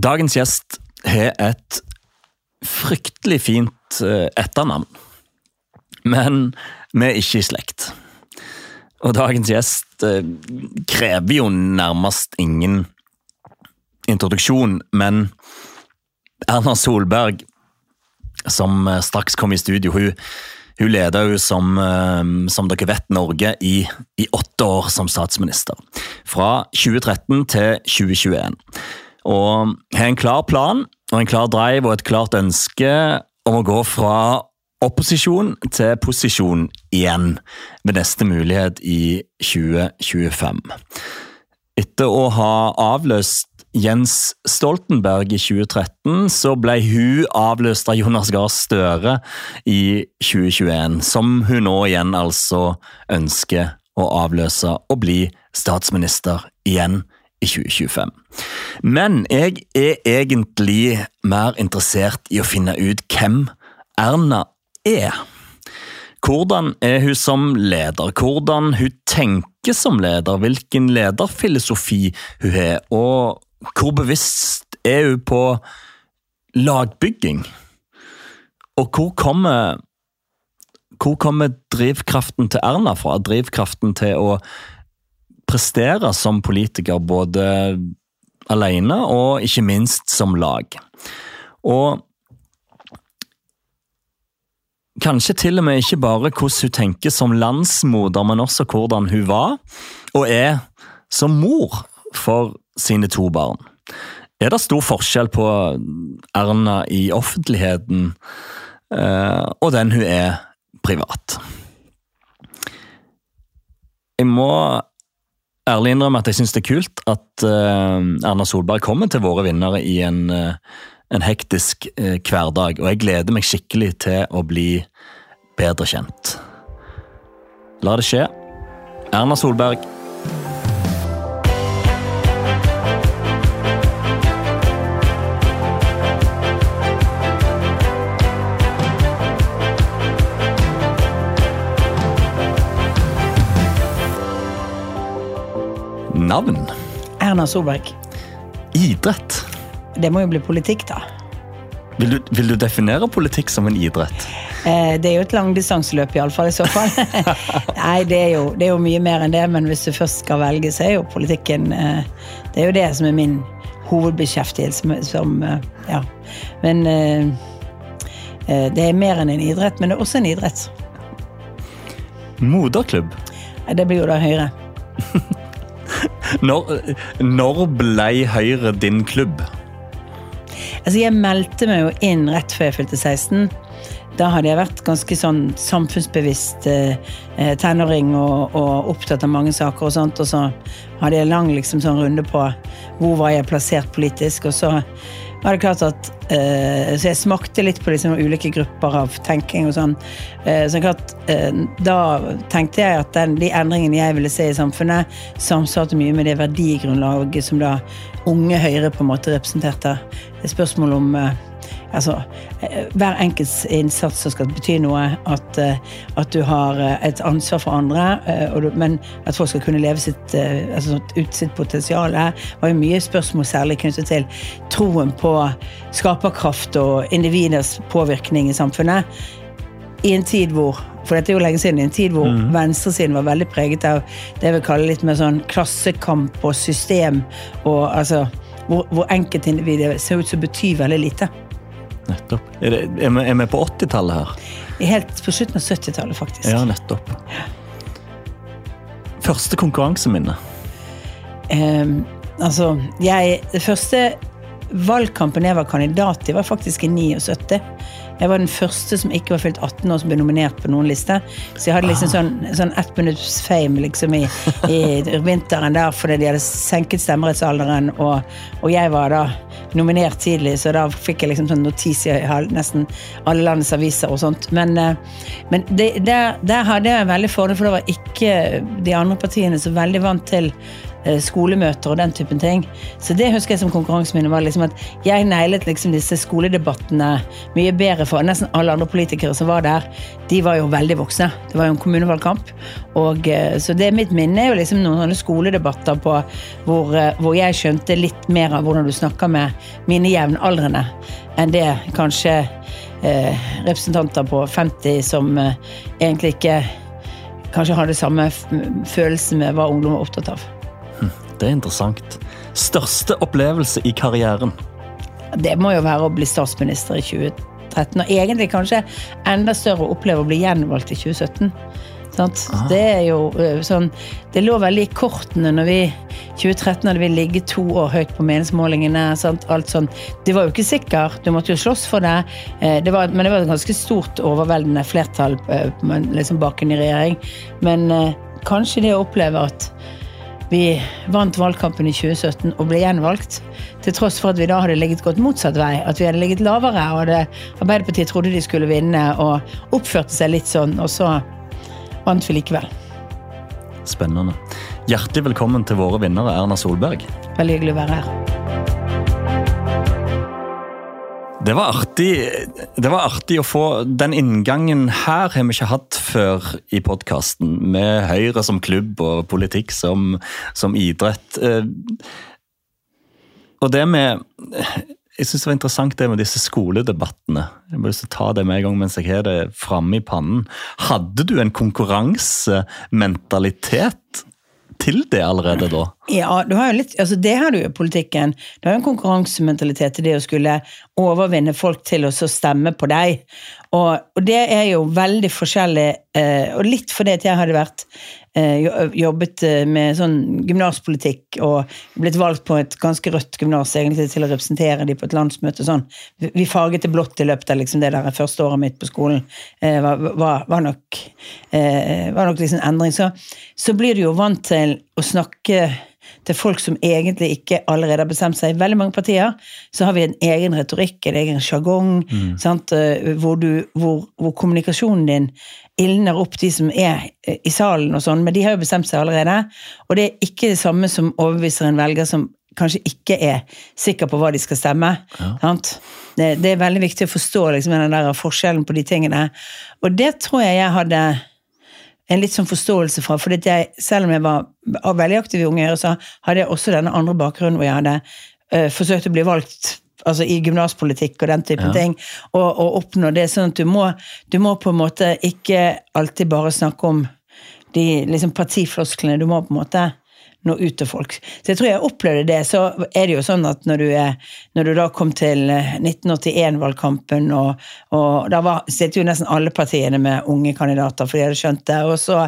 Dagens gjest har et fryktelig fint eh, etternavn. Men vi er ikke i slekt. Og dagens gjest eh, krever jo nærmest ingen introduksjon, men Erna Solberg, som eh, straks kom i studio, hun, hun leder jo, som, som dere vet, Norge i, i åtte år som statsminister. Fra 2013 til 2021. Og har en klar plan og en klar drive og et klart ønske om å gå fra opposisjon til posisjon igjen ved neste mulighet i 2025. Etter å ha avløst Jens Stoltenberg i 2013, så ble hun avløst av Jonas Gahr Støre i 2021, som hun nå igjen altså ønsker å avløse og bli statsminister igjen i 2025. Men jeg er egentlig mer interessert i å finne ut hvem Erna er. Hvordan er hun som leder? Hvordan hun tenker som leder? Hvilken lederfilosofi hun har? Og hvor bevisst er hun på lagbygging? Og hvor kommer, hvor kommer drivkraften til Erna fra? Drivkraften til å prestere som politiker, både alene og ikke minst som lag. Og kanskje til og med ikke bare hvordan hun tenker som landsmoder, men også hvordan hun var og er som mor for sine to barn. Er det stor forskjell på Erna i offentligheten eh, og den hun er privat? Jeg må ærlig innrømme at jeg syns det er kult at uh, Erna Solberg kommer til våre vinnere i en, uh, en hektisk uh, hverdag. Og jeg gleder meg skikkelig til å bli bedre kjent. La det skje. Erna Solberg. Navn? Erna Solberg. Idrett? Det må jo bli politikk, da. Vil du, vil du definere politikk som en idrett? Eh, det er jo et langdistanseløp, iallfall. I så fall. Nei, det er, jo, det er, jo, mye mer enn det, men hvis du først skal velge, så er jo politikken eh, Det er jo det som er min hovedbeskjeftigelse. Som, eh, ja. Men eh, eh, det er mer enn en idrett, men det er også en idrett. Moderklubb? Det blir jo da Høyre. Når, når ble Høyre din klubb? Altså, jeg meldte meg jo inn rett før jeg fylte 16. Da hadde jeg vært ganske sånn samfunnsbevisst eh, eh, tenåring og, og, opptatt av mange saker og sånt. Og så hadde jeg lang liksom, sånn runde på hvor var jeg plassert politisk. Og så var det klart at eh, Så jeg smakte litt på liksom, ulike grupper av tenking og sånn. Eh, så klart, eh, da tenkte jeg at den, de endringene jeg ville se i samfunnet, samsvarte mye med det verdigrunnlaget som da unge Høyre på en måte representerte. Det er spørsmål om eh, altså, eh, hver enkelts innsats som skal bety noe. At, eh, at du har eh, et ansvar for andre, du, men at folk skal kunne leve sitt, altså, ut sitt potensial. Det var jo mye spørsmål særlig knyttet til troen på skaperkraft og individers påvirkning i samfunnet. I en tid hvor for dette er jo lenge siden, i en tid hvor mm. venstresiden var veldig preget av det jeg vil kalle litt mer sånn klassekamp og system, og altså hvor, hvor enkeltindividet ser ut som betyr veldig lite. Nettopp. Er, det, er, vi, er vi, på 80-tallet her? Helt på slutten av 70-tallet, faktisk. Ja, nettopp. Første konkurranseminne? Um, altså, jeg Det første valgkampen jeg var kandidat i, var faktisk i 79. Jeg var den første som ikke var fylt 18 år som ble nominert på noen liste. Så jeg hadde liksom sånn, sånn ett minutts fame liksom i, i, vinteren der fordi de hadde senket stemmerettsalderen, og, og, jeg var da nominert tidlig, så da fikk jeg liksom sånn notis i nesten alle landets aviser og sånt. Men, eh, men det, der, der, hadde jeg en veldig fordel, for da var ikke de andre partiene så veldig vant til skolemøter og den typen ting. Så det husker jeg som konkurranseminne var liksom at jeg neilet liksom disse skoledebattene mye bedre for nesten alle andre politikere som var der. De var jo veldig voksne. Det var jo en kommunevalgkamp. Og, eh, så det mitt minne er jo liksom noen sånne skoledebatter på hvor, eh, hvor jeg skjønte litt mer av hvordan du snakker med mine jevnaldrende enn det kanskje eh, representanter på 50 som eh, egentlig ikke kanskje hadde samme følelsen med hva ungdom var opptatt av. Det er interessant. Største opplevelse i karrieren? Det må jo være å bli statsminister i 2013. Og egentlig kanskje enda større å oppleve å bli gjenvalgt i 2017. Ah. Det er jo sånn Det lå veldig i kortene når vi 2013 hadde vi ligget to år høyt på meningsmålingene. Sant? Alt sånn. Det var jo ikke sikkert, du måtte jo slåss for det. Eh, det var, men det var et ganske stort, overveldende flertall liksom bak en regjering. Men kanskje det å oppleve at vi vant valgkampen i 2017 og ble gjenvalgt, til tross for at vi da hadde ligget gått motsatt vei. At vi hadde ligget lavere, og hadde, Arbeiderpartiet trodde de skulle vinne og oppførte seg litt sånn. og så vant vi likevel. Spennende. Hjertelig velkommen til våre vinnere, Erna Solberg. Veldig hyggelig å være her. Det var, artig, det var artig å få Den inngangen her har vi ikke hatt før i podkasten, med Høyre som klubb og politikk som, som idrett. Eh, og det med jeg syns det var interessant det med disse skoledebattene. Jeg må ta det med en gang mens jeg har det framme i pannen. Hadde du en konkurransementalitet til det allerede da? Ja, har litt, altså det har du jo i politikken. Du har jo en konkurransementalitet til det å skulle overvinne folk til å stemme på deg. Og, og det er jo veldig forskjellig, eh, og litt fordi at jeg hadde vært Eh, jobbet eh, med sånn gymnaspolitikk og blitt valgt på et ganske rødt gymnas til å representere de på et landsmøte. sånn. Vi farget det blått i løpet av liksom det der første året mitt på skolen. Eh, var, var, var, nok, var nok liksom endring. Så, så blir du jo vant til å snakke til folk som egentlig ikke allerede har bestemt seg. I veldig mange partier så har vi en egen retorikk, en egen sjargong, mm. hvor, hvor, hvor, kommunikasjonen din ildner opp de som er eh, i salen og sånn, men de har jo bestemt seg allerede. Og det er ikke det samme som overbeviser en velger som kanskje ikke er sikker på hva de skal stemme. Ja. Det, det, er veldig viktig å forstå liksom, den der forskjellen på de tingene. Og det tror jeg jeg hadde en litt sånn forståelse fra. For jeg, selv om jeg var veldig aktiv i Unge Høyre, så hadde jeg også denne andre bakgrunnen hvor jeg hadde uh, forsøkt å bli valgt altså i gymnaspolitikk og den type ja. ting, og, og, oppnå det. Sånn at du må, du må, på en måte ikke alltid bare snakke om de liksom partiflosklene. Du må på en måte nå ut til folk. Så jeg tror jeg opplevde det. Så er det jo sånn at når du, er, når du da kom til 1981-valgkampen, eh, og, og da var, jo nesten alle partiene med unge kandidater, for de hadde skjønt det. Og så,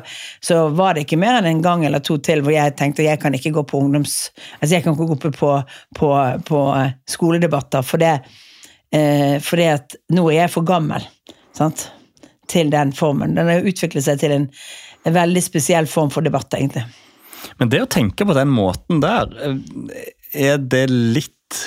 så, var det ikke mer enn en gang eller to til hvor jeg tenkte jeg kan ikke gå på ungdoms... Altså jeg kan ikke gå på, på, på skoledebatter, for det, eh, fordi at nå er jeg for gammel sant? til den formen. Den har utviklet seg til en, en veldig spesiell form for debatt, egentlig. Men det å tenke på den måten der, er det litt,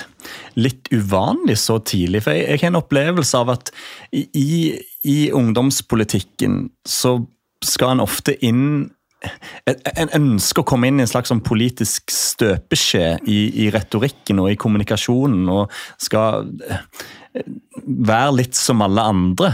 litt uvanlig så tidlig? For jeg, har en opplevelse av at i, i ungdomspolitikken så skal en ofte inn en ønsker å komme inn i en slags sånn politisk støpeskje i, i, retorikken og i kommunikasjonen, og skal være litt som alle andre.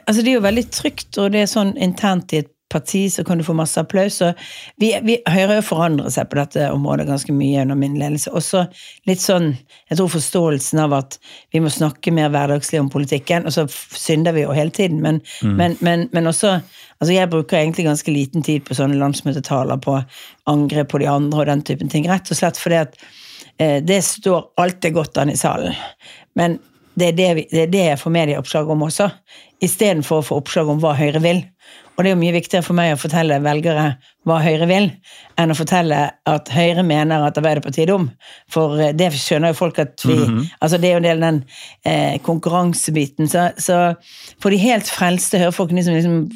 Altså Det er jo veldig trygt, og det er sånn internt i et parti, så kan du få masse applaus. Og vi, vi, Høyre forandrer seg på dette området ganske mye under min ledelse. Også litt sånn, jeg tror forståelsen av at vi må snakke mer hverdagslig om politikken. Og så synder vi jo hele tiden, men, mm. men, men, men også altså Jeg bruker egentlig ganske liten tid på sånne landsmøtetaler, på angrep på de andre og den typen ting. Rett og slett fordi at eh, det står alltid godt an i salen. Men det er det, vi, det er det, jeg får medieoppslag om også, istedenfor å få oppslag om hva Høyre vil. Og det er jo mye viktigere for meg å fortelle velgere hva Høyre vil, enn å fortelle at Høyre mener at Arbeiderpartiet er dum. For eh, det skjønner jo folk at vi mm -hmm. Altså det er jo en del av den eh, konkurransebiten. Så, så, for de helt frelste hørefolkene som liksom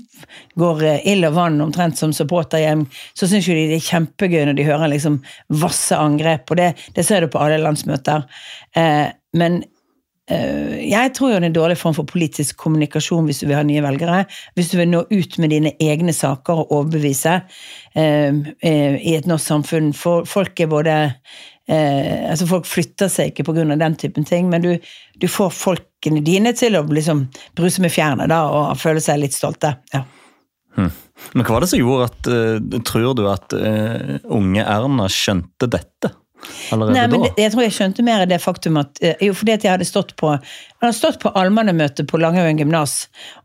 går eh, ild og vann omtrent som supporterhjem, så syns jo de det er kjempegøy når de hører liksom vasse angrep. Og det, det ser du på alle landsmøter. Eh, men Jeg tror jo det er en dårlig form for politisk kommunikasjon hvis du vil ha nye velgere. Hvis du vil nå ut med dine egne saker og overbevise eh, eh, i et norsk samfunn. For folk er både eh, altså Folk flytter seg ikke pga. den typen ting, men du, du, får folkene dine til å liksom bruse med fjærene og føle seg litt stolte. ja. Hmm. Men hva var det som gjorde at Tror du at uh, unge Erna skjønte dette? Allerede Nei, men da? det, jeg tror jeg skjønte mer det faktum at uh, Jo, fordi at jeg hadde stått på Jeg hadde stått på allmannemøte på Langhaugen gymnas,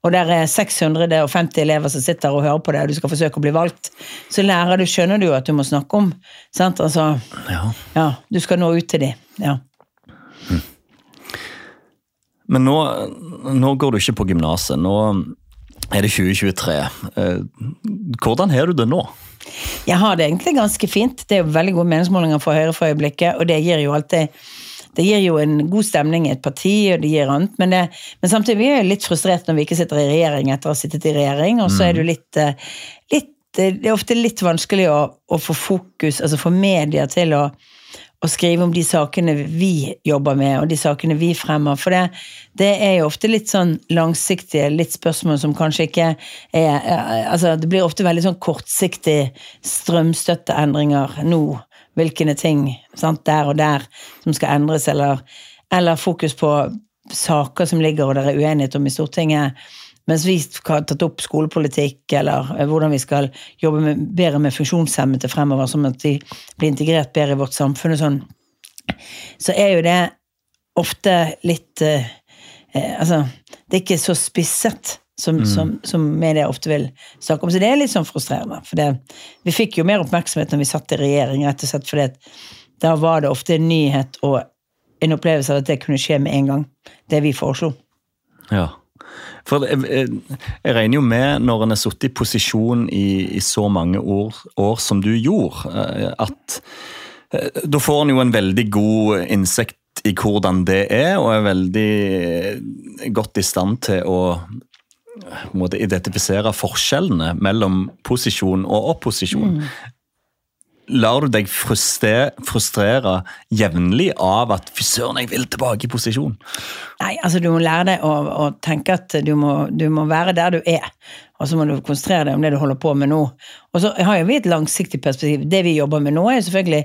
og der er 650 elever som sitter og hører på det, og du skal forsøke å bli valgt. Så lærer du, skjønner du jo at du må snakke om. Sant? Altså, Ja. ja, du skal nå ut til de. Ja. Men nå, nå går du ikke på gymnaset. Nå er det 2023. Eh, Hvordan har du det nå? Jeg har det egentlig ganske fint. Det er jo veldig gode meningsmålinger for Høyre for øyeblikket, og det gir jo alltid det gir jo en god stemning i et parti, og det gir annet, men, det, men samtidig er jeg litt frustrert når vi ikke sitter i regjering etter å ha sittet i regjering, og så er det jo litt, eh, litt Det er ofte litt vanskelig å, å få fokus, altså få media til å, å skrive om de sakene vi jobber med, og de sakene vi fremmer. For det, det er jo ofte litt sånn langsiktige litt spørsmål som kanskje ikke er eh, altså Det blir ofte veldig sånn kortsiktig strømstøtteendringer nå. Hvilke ting sant, der og der som skal endres, eller, eller fokus på saker som ligger og det er uenighet om i Stortinget. Mens vi har tatt opp skolepolitikk, eller eh, hvordan vi skal jobbe med, bedre med funksjonshemmede fremover, som at de blir integrert bedre i vårt samfunn og sånn, så er jo det ofte litt eh, eh, Altså, det er ikke så spisset som, som, som media ofte vil snakke om. Så det er litt sånn frustrerende. For det, vi fikk jo mer oppmerksomhet når vi satt i regjering, rett og slett fordi at da var det ofte en nyhet og en opplevelse av at det kunne skje med en gang, det vi foreslo. Ja. For jeg, jeg, regner jo med, når en har sittet i posisjon i, i så mange år, år som du gjorde, eh, at eh, da får en jo en veldig god innsikt i hvordan det er, og er veldig godt i stand til å på måte, identifisere forskjellene mellom posisjon og opposisjon. Lar du deg frustrere, frustrere jevnlig av at 'fy søren, jeg vil tilbake i posisjon'? Nei, altså du må lære deg å, å tenke at du må, du må være der du er. Og så må du konsentrere deg om det du holder på med nå. Og så har jo vi et langsiktig perspektiv. Det vi jobber med nå, er selvfølgelig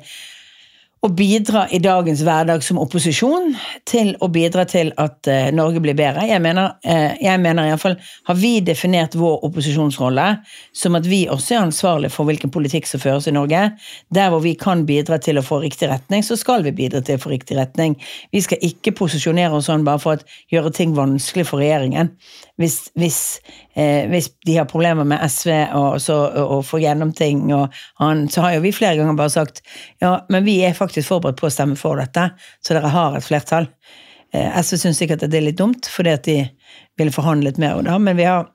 å bidra i dagens hverdag som opposisjon til å bidra til at eh, Norge blir bedre. Jeg mener, uh, jeg mener i alle fall, Har vi definert vår opposisjonsrolle som at vi også er ansvarlig for hvilken politikk som føres i Norge, der hvor vi kan bidra til å få riktig retning, så skal vi bidra til å få riktig retning. Vi skal ikke posisjonere oss sånn bare for å gjøre ting vanskelig for regjeringen. Hvis, hvis, eh, hvis de har problemer med SV og, så, og, og får gjennom ting, og han, så har jo vi flere ganger bare sagt ja, men vi er faktisk forberedt på å stemme for dette, så dere har et flertall. Eh, SV syns sikkert at det er litt dumt, fordi at de ville forhandlet mer om det, men vi har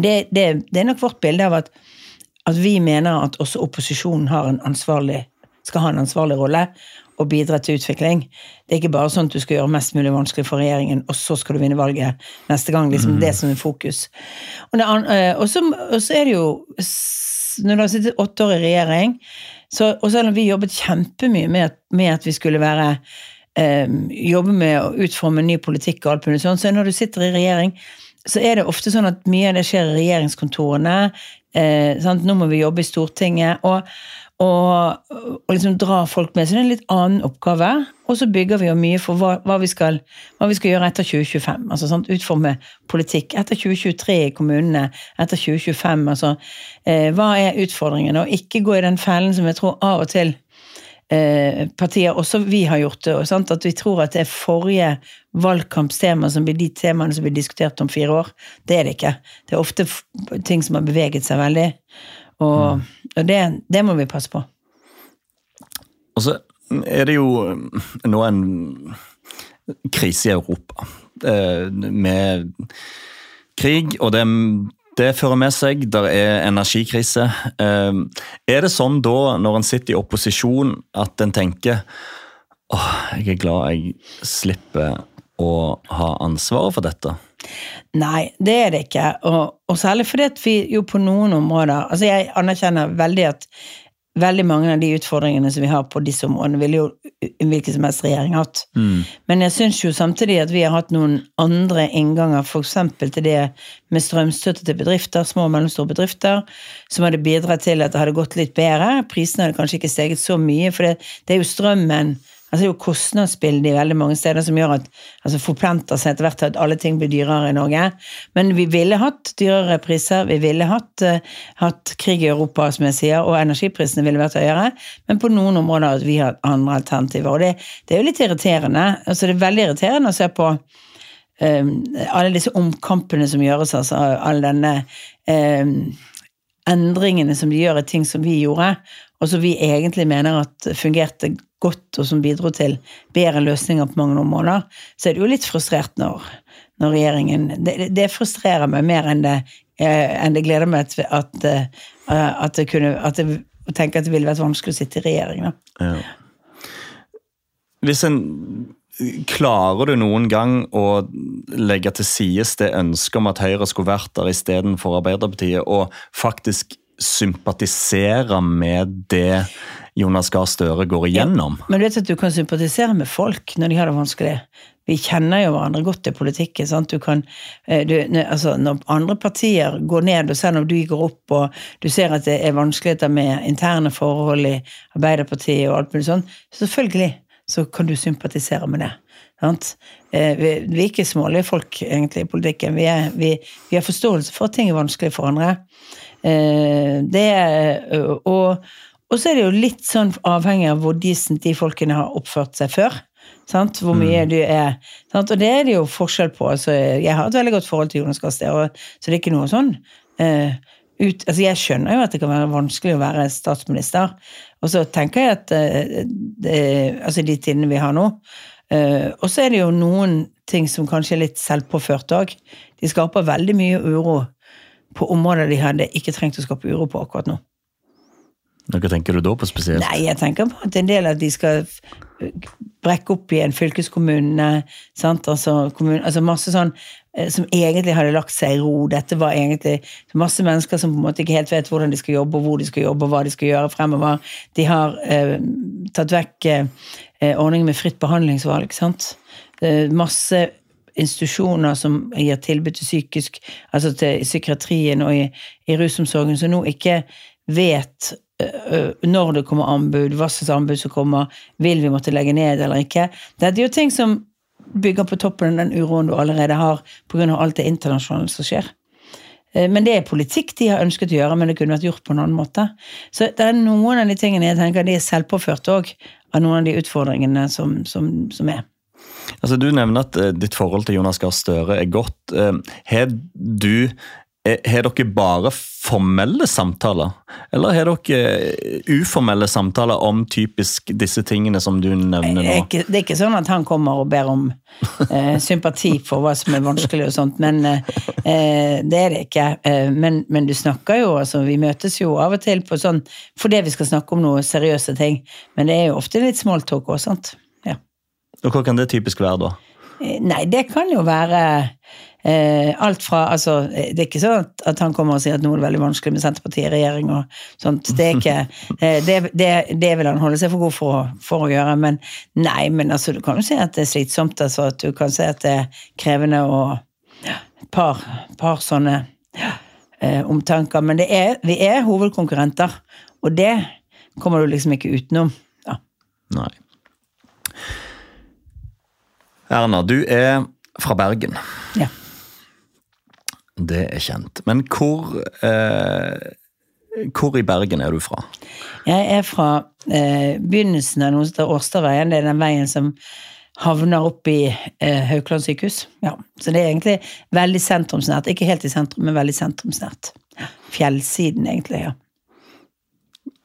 det, det, det er nok vårt bilde av at, at vi mener at også opposisjonen har en skal ha en ansvarlig rolle og bidra til utvikling. Det er ikke bare sånn at du skal gjøre mest mulig vanskelig for regjeringen, og så skal du vinne valget neste gang. liksom Det som er fokus. Og, eh, og, så, er det jo Når du har sittet åtte år i regjering, så, og selv om vi jobbet kjempemye med, med at vi skulle være eh, jobbe med å utforme ny politikk og alt mulig sånn, så når du sitter i regjering, så er det ofte sånn at mye av det skjer i regjeringskontorene. Eh? Nå må vi jobbe i Stortinget. og og, og liksom dra folk med. Så det er en litt annen oppgave. Og så bygger vi jo mye for hva, hva, vi, skal, hva vi skal gjøre etter 2025. altså sant? Utforme politikk etter 2023 i kommunene, etter 2025. altså eh, Hva er utfordringene? Og ikke gå i den fellen som jeg tror av og til eh, partier, også vi har gjort det, sant? at vi tror at det er forrige valgkampstema som blir de temaene som blir diskutert om fire år. Det er det ikke. Det er ofte ting som har beveget seg veldig. Og, og det, det må vi passe på. Og så er det jo nå en krise i Europa. eh, Med krig, og det, det fører med seg. Der er energikrise. Eh, Er det sånn da, når en sitter i opposisjon, at en tenker åh, jeg er glad jeg slipper å ha ansvaret for dette? Nei, det er det ikke. Og, og særlig fordi at vi jo på noen områder altså Jeg anerkjenner veldig at veldig mange av de utfordringene som vi har på disse områdene, ville jo en hvilken som helst regjering hatt. Men jeg syns jo samtidig at vi har hatt noen andre innganger, f.eks. til det med strømstøtte til bedrifter, små og mellomstore bedrifter, som hadde bidratt til at det hadde gått litt bedre. Prisene hadde kanskje ikke steget så mye, for det, det er jo strømmen Altså Det er jo kostnadsbildet i veldig mange steder som gjør at altså forplanter seg etter hvert at alle ting blir dyrere i Norge. Men vi ville hatt dyrere priser, vi ville hatt, uh, hatt krig i Europa, som jeg sier, og energiprisene ville vært høyere. Men på noen områder at vi har andre alternativer. Og det, det er jo litt irriterende. Altså Det er veldig irriterende å se på um, alle disse omkampene som gjøres, altså all denne um, endringene som de gjør i ting som vi gjorde, og som vi egentlig mener at fungerte godt, og som bidro til bedre løsninger på mange områder, så er det jo litt frustrert når, når regjeringen det, det, frustrerer meg mer enn det, eh, enn det gleder meg at, at, at det kunne at det, å tenke at det ville vært vanskelig å sitte i regjering. Da. Ja. Hvis en Klarer du noen gang å legge til side det ønsket om at Høyre skulle vært der istedenfor Arbeiderpartiet, og faktisk sympatisere med det Jonas Gahr Støre går igjennom. Ja, men du vet at du kan sympatisere med folk når de har det vanskelig. Vi kjenner jo hverandre godt i politikken. sant? Du kan, eh, du, altså, når andre partier går ned, og selv om du går opp og du ser at det er vanskeligheter med interne forhold i Arbeiderpartiet og alt mulig sånn, selvfølgelig så kan du sympatisere med det. Sant? Eh, vi, vi, er ikke smålige folk egentlig i politikken. Vi, er, vi, vi har forståelse for at ting er vanskelig for andre. Eh, det, og, og så er det jo litt sånn avhengig av hvor decent de folkene har oppført seg før. Sant? Hvor mye mm. du er sant? Og det er det jo forskjell på. Altså, jeg har et veldig godt forhold til Jonas Gahr Støre, så det er ikke noe sånn ut, altså Jeg skjønner jo at det kan være vanskelig å være statsminister. Og så tenker jeg at uh, det, altså de tidene vi har nå uh, Og så er det jo noen ting som kanskje er litt selvpåført òg. De skaper veldig mye uro på områder de hadde ikke trengt å skape uro på akkurat nå. Hva tenker du da på spesielt? Nei, Jeg tenker på at en del av de skal brekke opp igjen fylkeskommunene. sant? Altså, kommun, altså masse sånn eh, som egentlig hadde lagt seg i ro. Dette var egentlig masse mennesker som på en måte ikke helt vet hvordan de skal jobbe, hvor de skal jobbe, og hva de skal gjøre fremover. De har eh, tatt vekk eh, ordningen med fritt behandlingsvalg. sant? Eh, masse institusjoner som gir tilbud til psykisk, altså til psykiatrien og i, i rusomsorgen, som nå ikke vet når det kommer anbud, hva slags anbud som kommer, vil vi måtte legge ned eller ikke. Dette er jo ting som bygger på toppen av den uroen du allerede har pga. alt det internasjonale som skjer. Men det er politikk de har ønsket å gjøre, men det kunne vært gjort på en annen måte. Så det er noen av de tingene jeg tenker de er selvpåført òg, av noen av de utfordringene som, som, som er. Altså, Du nevner at ditt forhold til Jonas Gahr Støre er godt. Har du Eh, har dere bare formelle samtaler, eller har dere uformelle samtaler om typisk disse tingene som du nevner nå? Det er ikke, sånn at han kommer og ber om eh, sympati for hva som er vanskelig og sånt, men eh, det er det ikke. Eh, men, men, du snakker jo, altså vi møtes jo av og til på sånn fordi vi skal snakke om noe seriøse ting, men det er jo ofte litt smalltalk òg, sant. Ja. Og hva kan det typisk være da? Eh, nei, det kan jo være Eh, alt fra, altså, Det er ikke sånn at, han kommer og sier at nå er det veldig vanskelig med Senterpartiet i regjering. og sånt, Det er ikke, eh, det, det, det, vil han holde seg for god for, for, å gjøre. Men nei, men altså, du kan jo si at det er slitsomt. altså at Du kan si at det er krevende og et par, par sånne eh, omtanker. Men er, vi er hovedkonkurrenter, og det kommer du liksom ikke utenom. Ja. Nei. Erna, du er fra Bergen. Ja. Det er kjent. Men hvor, eh, hvor i Bergen er du fra? Jeg er fra eh, begynnelsen av noe som heter Årstadveien. Det er den veien som havner opp i eh, Haukeland sykehus. Ja. Så det er egentlig veldig sentrumsnært. Ikke helt i sentrum, men veldig sentrumsnært. Fjellsiden, egentlig. ja.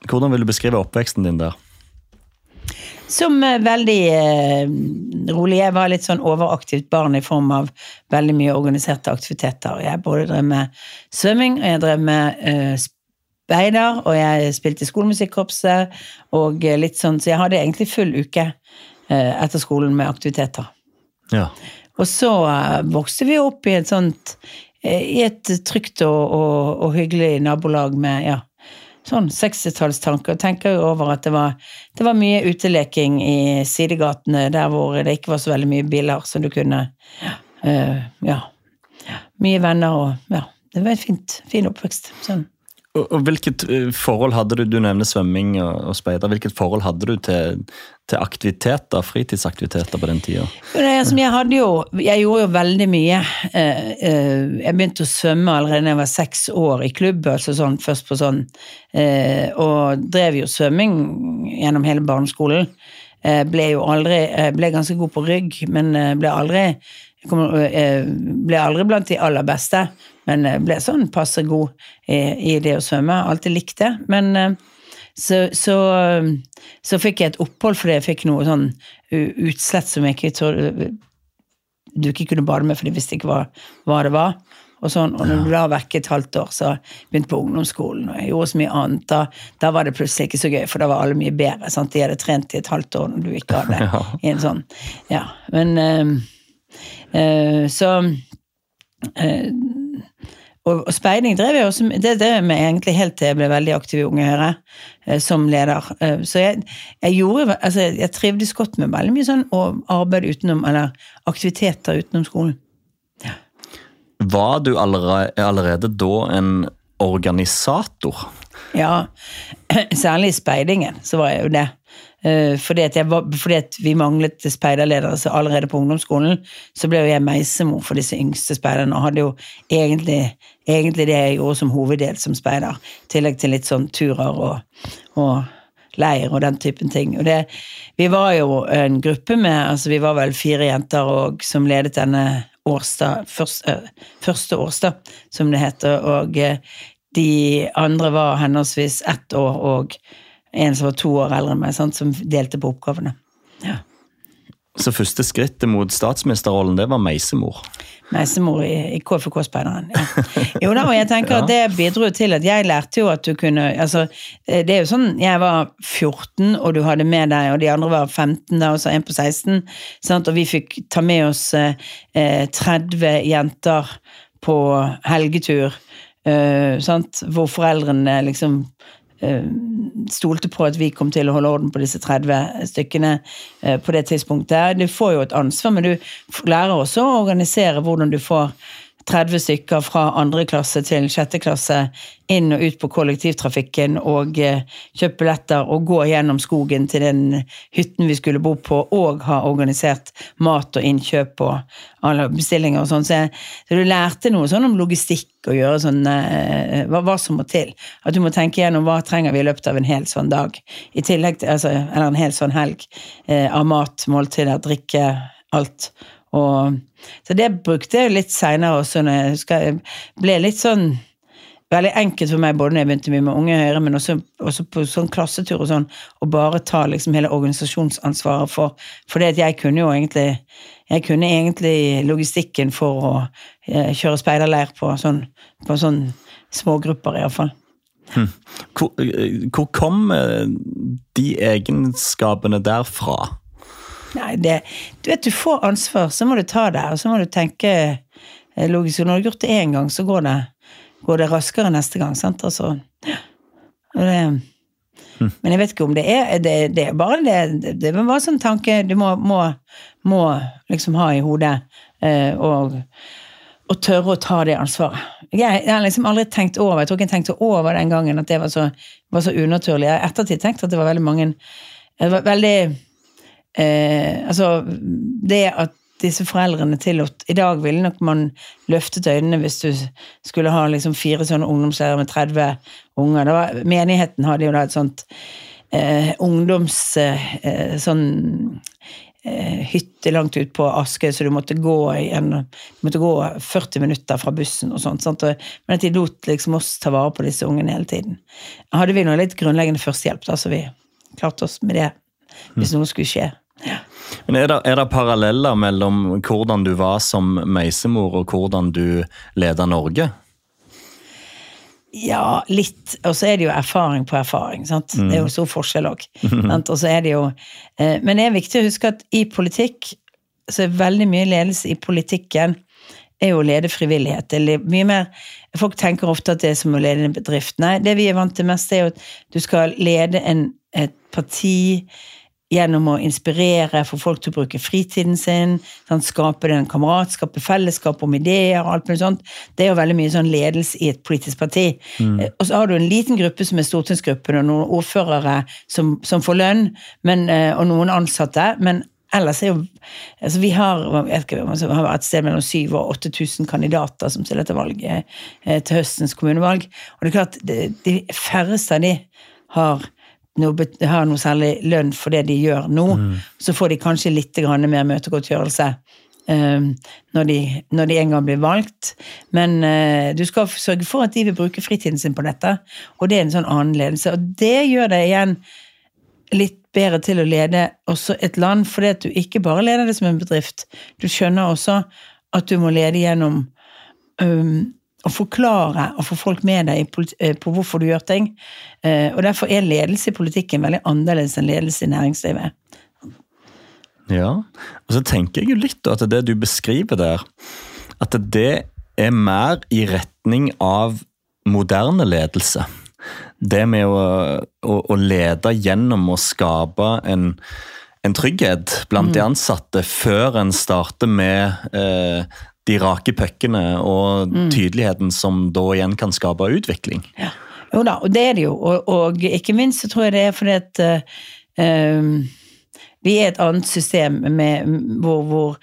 Hvordan vil du beskrive oppveksten din der? Som eh, veldig eh, rolig. Jeg var litt sånn overaktivt barn i form av veldig mye organiserte aktiviteter. Jeg både drev med svømming, og jeg drev med eh, speider, og jeg spilte i skolemusikkorpset, og eh, litt sånn, så jeg hadde egentlig full uke eh, etter skolen med aktiviteter. Ja. Og så eh, vokste vi opp i et sånt i et trygt og, og, og hyggelig nabolag med ja, sånn 60-tallstanker. Og tenker jo over at det var, det var mye uteleking i sidegatene der hvor det ikke var så veldig mye biler, så du kunne uh, Ja. Mye venner og Ja. Det var en fint, fin oppvekst. Sånn. Og, hvilket eh, forhold hadde du Du nevner svømming og, og speider. Hvilket forhold hadde du til, til aktiviteter, fritidsaktiviteter på den tida? Som jeg, jeg gjorde jo veldig mye. Eh, eh, Jeg begynte å svømme allerede da jeg var seks år i klubb, altså sånn, først på sånn. Og drev jo svømming gjennom hele barneskolen. Ble jo aldri Ble ganske god på rygg, men ble aldri ble aldri blant de aller beste, men jeg ble sånn passe god i, i det å svømme. Alltid likt det. Men eh, så, så, så fikk jeg et opphold fordi jeg fikk noe sånn utslett som jeg ikke trodde du ikke kunne bade med, for de visste ikke hva, hva det var. Og, sånn, og når du la var vekk et halvt år, så begynte på ungdomsskolen, og jeg gjorde så mye annet, da, da var det plutselig ikke så gøy, for da var alle mye bedre. Sant? De hadde trent i et halvt år når du ikke hadde Ja. i en sånn. Ja, men øh, øh, Så eh, og, og speiding drev jeg også med- Det drev jeg med egentlig helt til jeg ble veldig aktiv i Unge Høyre, eh, som leder. Eh, så jeg, jeg gjorde Altså, jeg trivdes godt med veldig mye sånn og arbeid utenom, eller aktiviteter utenom skolen. Var du allerede, allerede da en organisator? Ja, særlig i speidingen så var jeg jo det. Eh, Fordi at, jeg fordi at vi manglet speiderledere så allerede på ungdomsskolen, så ble jo jeg meisemor for disse yngste speiderne, og hadde jo egentlig, egentlig det jeg gjorde som hoveddel som speider. I tillegg til litt sånn turer og, og leir og den typen ting. Og det, vi var jo en gruppe med, altså vi var vel fire jenter og, som ledet denne årsdag, første, første årsdag, som det heter, og eh, de andre var henholdsvis ett år og en som var to år eldre enn meg, som delte på oppgavene. Ja. Så første skrittet mot statsministerrollen, det var meisemor. Meisemor i, i KFK-speideren. Ja. Jo da, og jeg tenker at det bidro til at jeg lærte jo at du kunne altså, Det er jo sånn, jeg var 14, og du hadde med deg, og de andre var 15, da, og så en på 16, sant? og vi fikk ta med oss eh, 30 jenter på helgetur, eh, sant? hvor foreldrene liksom eh, stolte på at vi kom til å holde orden på disse 30 stykkene eh, på det tidspunktet. Du får jo et ansvar, men du lærer også å organisere hvordan du får 30 stykker fra andre klasse til sjette klasse inn og ut på kollektivtrafikken og eh, kjøpe billetter og gå gjennom skogen til den hytten vi skulle bo på, og ha organisert mat og innkjøp og alle bestillinger og sånn. Så, så du lærte noe sånn om logistikk og gjøre sånn eh, hva, hva som må til. At du må tenke gjennom hva trenger vi i løpet av en hel sånn dag. I tillegg til, altså, eller en hel sånn helg eh, av mat, måltider, drikke, alt. Og, så det brukte jeg litt seinere også, når jeg ble litt sånn Veldig enkelt for meg både når jeg begynte mye med Unge Høyre, men også, også på sånn klassetur og sånn, å bare ta liksom hele organisasjonsansvaret for For det at jeg kunne jo egentlig Jeg kunne egentlig logistikken for å eh, kjøre speiderleir på sånn, på sånn smågrupper, iallfall. Hvor, eh, hvor kom eh, de egenskapene derfra? Nei, det, du vet, du får ansvar, så må du ta det, og så må du tenke eh, logisk. Og når du har gjort det én gang, så går det, går det raskere neste gang. sant? Altså, det, Men jeg vet ikke om det er Det, det er bare det, det, er bare sånn tanke du må, må, må liksom ha i hodet, eh, og, og tørre å ta det ansvaret. Jeg, jeg har liksom aldri tenkt over jeg tror ikke jeg tenkte over den gangen at det var så, var så unaturlig. Jeg har ettertid tenkt at det var veldig mange det var veldig eh, altså, det at disse foreldrene tillot I dag ville nok man løftet øynene hvis du skulle ha liksom fire sånne ungdomsleirer med 30 unger. Var, menigheten hadde jo da et sånt eh, ungdoms... Eh, sånn eh, hytte langt ut på Askøy, så du måtte gå, igjen, du måtte gå 40 minutter fra bussen og sånt. Sant? Men at de lot liksom oss ta vare på disse ungene hele tiden. Hadde vi noe litt grunnleggende førstehjelp, da, så vi klarte oss med det hvis noe skulle skje. Men er det, er det paralleller mellom hvordan du var som meisemor, og hvordan du leda Norge? Ja, litt. Og så er det jo erfaring på erfaring. sant? Det er jo stor forskjell òg. Eh, Men det er viktig å huske at i politikk så er veldig mye ledelse i politikken er jo å lede frivillighet. Det mye mer, folk tenker ofte at det er som å lede en bedrift. Nei, det vi er vant til mest, er jo at du skal lede en, et parti gjennom å inspirere, få folk til å bruke fritiden sin, sånn, skape den kameratskap, fellesskap om ideer og alt mulig sånt. Det er jo veldig mye sånn ledelse i et politisk parti. Mm. Og så har du en liten gruppe som er stortingsgruppen, og noen ordførere som, som får lønn, men, eh, og noen ansatte. men ellers er jo altså Vi har, ikke, altså, har et sted mellom 7000 og 8000 kandidater som stiller til valg eh, til høstens kommunevalg. Og det er klart, de, de færreste av de har noe, har noe særlig lønn for det de gjør nå. Mm. Så får de kanskje litt mer møtegodtgjørelse um, når, de, når, de, en gang blir valgt. Men uh, du skal sørge for at de vil bruke fritiden sin på dette, og det er en sånn annen ledelse. Og det gjør deg igjen litt bedre til å lede også et land, fordi at du ikke bare leder det som en bedrift. Du skjønner også at du må lede gjennom um, å forklare og få folk med deg eh, på hvorfor du gjør ting. Eh, og Derfor er ledelse i politikken veldig annerledes enn ledelse i næringslivet. Ja, og så tenker jeg jo litt at det du beskriver der, at det er mer i retning av moderne ledelse. Det med å, å, å lede gjennom å skape en, en trygghet blant mm. de ansatte før en starter med eh, de rake puckene og mm. tydeligheten som da igjen kan skape utvikling. Ja. Jo da, og det er det jo. Og, og ikke minst så tror jeg det er fordi at uh, vi er et annet system med, hvor, hvor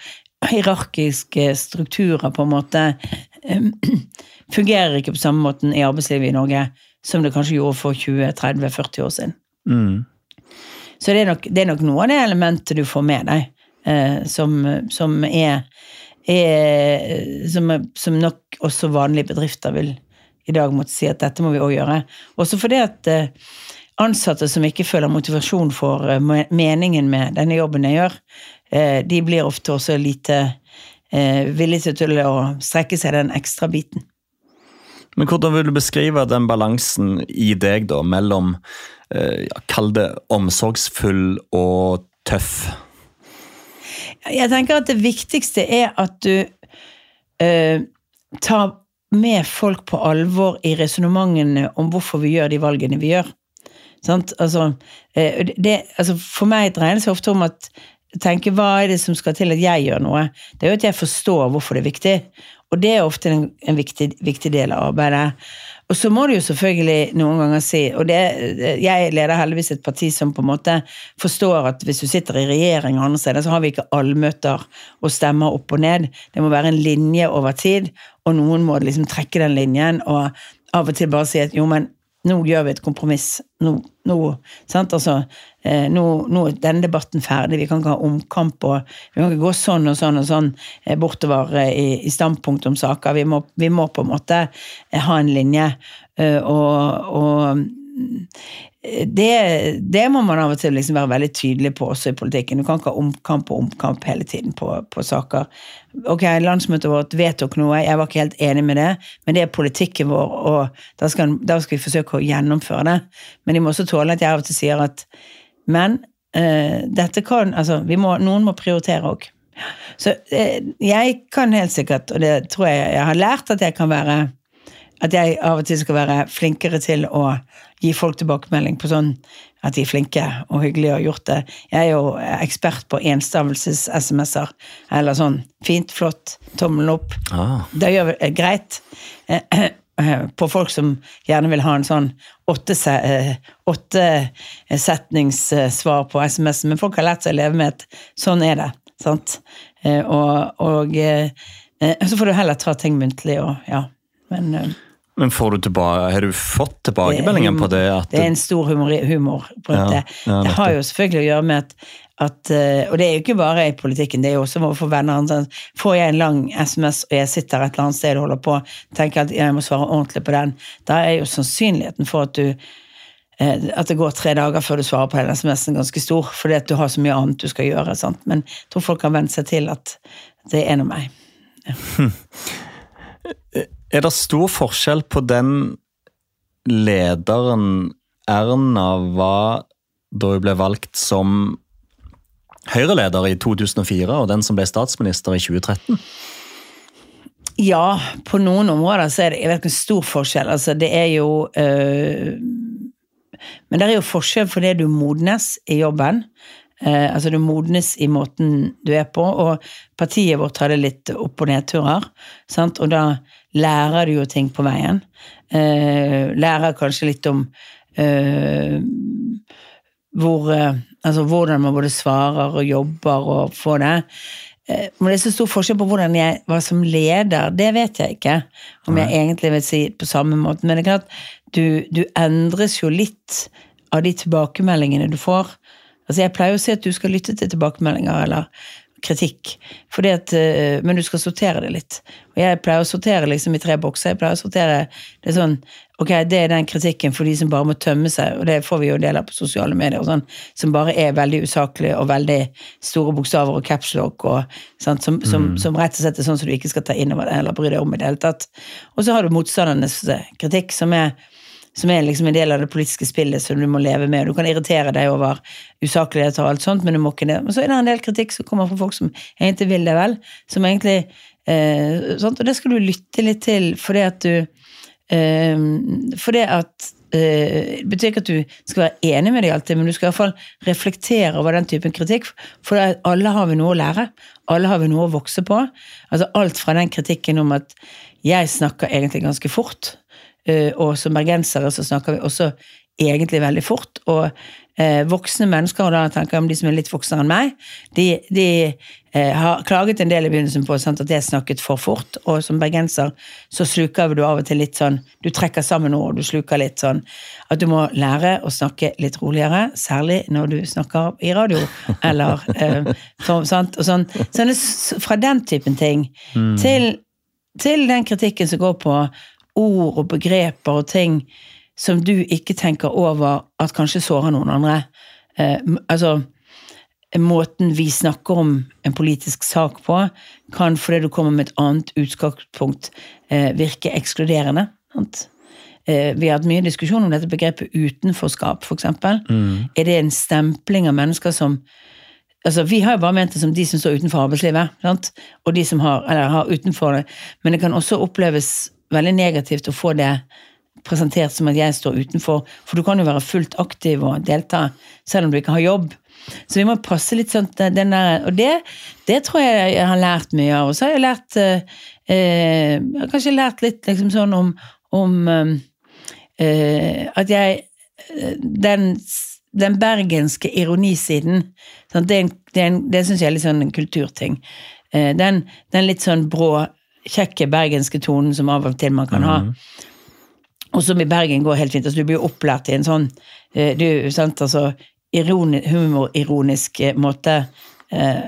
hierarkiske strukturer på en måte um, fungerer ikke på samme måten i arbeidslivet i Norge som det kanskje gjorde for 20-30-40 år siden. Mm. Så det er, nok, det er, nok, noe av det elementet du får med deg, uh, som, som er er, som, som, nok også vanlige bedrifter vil i dag måtte si at dette må vi òg gjøre. Også fordi at eh, ansatte som ikke føler motivasjon for eh, meningen med denne jobben jeg gjør, eh, de blir ofte også lite villige til å strekke seg den ekstra biten. Men hvordan vil du beskrive den balansen i deg, da, mellom ja, Kall det omsorgsfull og tøff? Jeg tenker at det viktigste er at du eh, tar med folk på alvor i resonnementene om hvorfor vi gjør de valgene vi gjør. Altså, eh, det, altså, for meg dreier det seg ofte om at tenke hva er det som skal til at jeg gjør noe. Det er jo at jeg forstår hvorfor det er viktig. Og det er ofte en, en viktig, viktig, del av arbeidet. Og så må du jo selvfølgelig noen ganger si Og det, jeg leder heldigvis et parti som på en måte forstår at hvis du sitter i regjering andre steder, så har vi ikke allmøter og stemmer opp og ned. Det må være en linje over tid, og noen må liksom trekke den linjen og av og til bare si at jo, men nå gjør vi et kompromiss. Nå, nå, altså, eh, nå, nå, er denne debatten ferdig. Vi kan ikke ha omkamp og vi kan ikke gå sånn og sånn og sånn eh, bortover eh, i, i standpunkt om saker. Vi må, vi må, på en måte ha en linje. og, og det, det, må man av og til liksom være veldig tydelig på også i politikken. Du kan ikke ha omkamp og omkamp hele tiden på, på, saker. Ok, Landsmøtet vårt vedtok noe, jeg var ikke helt enig med det, men det er politikken vår, og da skal, da skal vi forsøke å gjennomføre det. Men de må også tåle at jeg av og til sier at Men uh, dette kan Altså, må, noen må prioritere òg. Så uh, jeg kan helt sikkert, og det tror jeg jeg har lært, at jeg kan være at jeg av og til skal være flinkere til å gi folk tilbakemelding på sånn at de er flinke og hyggelige og har gjort det. Jeg er jo ekspert på enstavelses-SMS-er. Eller sånn fint, flott, tommelen opp. Ah. Det gjør vi greit. På folk som gjerne vil ha en sånn åttesetningssvar åtte på SMS-en. Men folk har lært seg å leve med at sånn er det. sant? Og, og så får du heller ta ting muntlig og ja. Men men får du tilbake, har du fått tilbakemeldingen på det? det er en stor humor, humor på ja, det. Ja, det har jo selvfølgelig å gjøre med at, at, eh, Og det er jo ikke bare i politikken, det er jo også overfor venner. Får jeg en lang SMS og jeg sitter et eller annet sted og holder på tenker at jeg må svare ordentlig på den, da er jo sannsynligheten for at du eh, at det går tre dager før du svarer på den SMS-en, ganske stor, fordi at du har så mye annet du skal gjøre. Sant? Men jeg tror folk har vent seg til at det er noe meg. Ja. Er det stor forskjell på den lederen Erna var da hun ble valgt som Høyre-leder i 2004, og den som ble statsminister i 2013? Ja, på noen områder så er det jeg vet ikke, stor forskjell. Altså, det er jo øh, Men det er jo forskjell fordi du modnes i jobben. Eh, altså du modnes i måten du er på, og partiet vårt hadde litt opp- og nedturer. Sant? Og da lærer du jo ting på veien. Eh, lærer kanskje litt om eh, hvor, eh, altså hvordan man både svarer og jobber og får det. Men det er så stor forskjell på hvordan jeg var som leder, det vet jeg ikke. Om jeg egentlig vil si på samme måte. Men det er klart, du, du endres jo litt av de tilbakemeldingene du får. Altså Jeg pleier å si at du skal lytte til tilbakemeldinger eller kritikk, at, eh, men du skal sortere det litt. Og jeg pleier å sortere liksom i tre bokser. Jeg pleier å sortere det er sånn Ok, det er den kritikken for de som bare må tømme seg, og det får vi jo deler på sosiale medier, og sånn, som bare er veldig usaklige og veldig store bokstaver og capslock, og sant, som, som, som rett og slett er sånn som du ikke skal ta inn over det eller bry deg om i det hele tatt. Og så har du motstandernes eh, kritikk, som er som er liksom en del av det politiske spillet som du må leve med. Du kan irritere deg over usaklighet og alt sånt, men du må ikke det. Men så er det en del kritikk som kommer fra folk som egentlig vil det vel. Som egentlig eh, sånt, Og det skal du lytte litt til, fordi at du eh, Fordi at eh, Det betyr ikke at du skal være enig med dem alltid, men du skal i hvert fall reflektere over den typen kritikk. For alle har vi noe å lære. Alle har vi noe å vokse på. Altså Alt fra den kritikken om at jeg snakker egentlig ganske fort. Eh, og som bergensere så snakker vi også egentlig veldig fort. Og eh, voksne mennesker, og da tenker jeg om de som er litt voksnere enn meg, de, de eh, har klaget en del i begynnelsen på sant, at jeg snakket for fort. Og som bergenser så sluker du av og til litt sånn Du trekker sammen ord, du sluker litt sånn At du må lære å snakke litt roligere, særlig når du snakker i radio. Eller eh, så, sant, og sånn. Sånne, fra den typen ting til, til den kritikken som går på ord og begreper og ting som du ikke tenker over at kanskje sårer noen andre. Eh, altså, måten vi snakker om en politisk sak på, kan fordi du kommer med et annet utgangspunkt eh, virke ekskluderende. Sant? Eh, vi har hatt mye diskusjon om dette begrepet utenforskap, f.eks. Mm. Er det en stempling av mennesker som Altså, Vi har jo bare ment det som de som står utenfor arbeidslivet, sant? og de som har, eller har utenfor det. Men det kan også oppleves veldig negativt å få det presentert som at jeg står utenfor. For du kan jo være fullt aktiv og delta selv om du ikke har jobb. Så vi må passe litt sånn den der, Og det, det tror jeg jeg har lært mye av. Og så har jeg lært eh, eh, jeg har Kanskje lært litt liksom sånn om, om eh, eh, at jeg eh, Den, den bergenske ironisiden sant, Det, det, det syns jeg er litt sånn en kulturting. Den, den litt sånn brå, kjekke bergenske tonen som av og til man kan ha. Og som i Bergen går helt fint. altså Du blir opplært i en sånn eh, du, sant, altså, ironi, humorironisk eh, måte. Eh,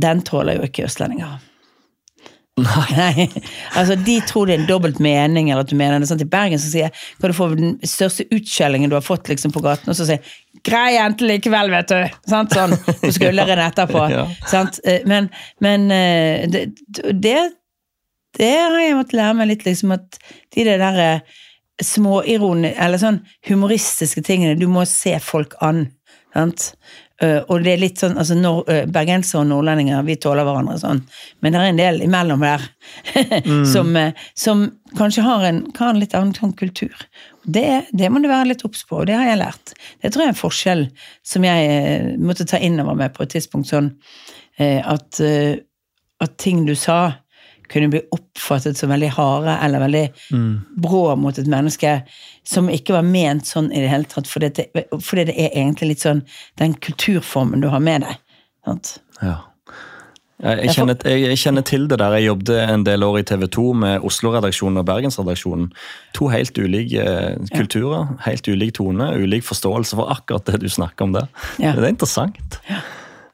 den tåler jo ikke østlendinger. Nei. altså De tror det er en dobbelt mening, eller at du mener det. Sant? I Bergen så sier jeg kan du få den største utskjellingen du har fått liksom på gaten, og så sier jeg 'grei jente likevel', vet du. Sant? Sånn på skulderen etterpå. Ja. Men, men det, det, det har jeg måttet lære meg litt, liksom at de der småironiske småironi, eller sånn humoristiske tingene, du må se folk an. Sant? Eh, og det er litt sånn, altså nor eh, Bergensere og nordlendinger vi tåler hverandre sånn, men det er en del imellom der som, eh, som kanskje har en, kan en litt annen sånn kultur. Det, det må du være litt obs på, og det har jeg lært. Det tror jeg er en forskjell som jeg eh, måtte ta inn over meg på et tidspunkt. sånn eh, at, eh, at ting du sa, kunne bli oppfattet som veldig harde eller veldig brå mot et menneske som ikke var ment sånn i det hele tatt, fordi det, fordi det er egentlig litt sånn den kulturformen du har med deg. Sant? Ja. Jeg, kjenner, jeg, kjenner til det der. Jeg jobbet en del år i TV 2 med Oslo-redaksjonen og Bergensredaksjonen. To helt ulike eh, kulturer, helt ulik tone, ulik forståelse for akkurat det du snakker om der. Ja. Det er interessant.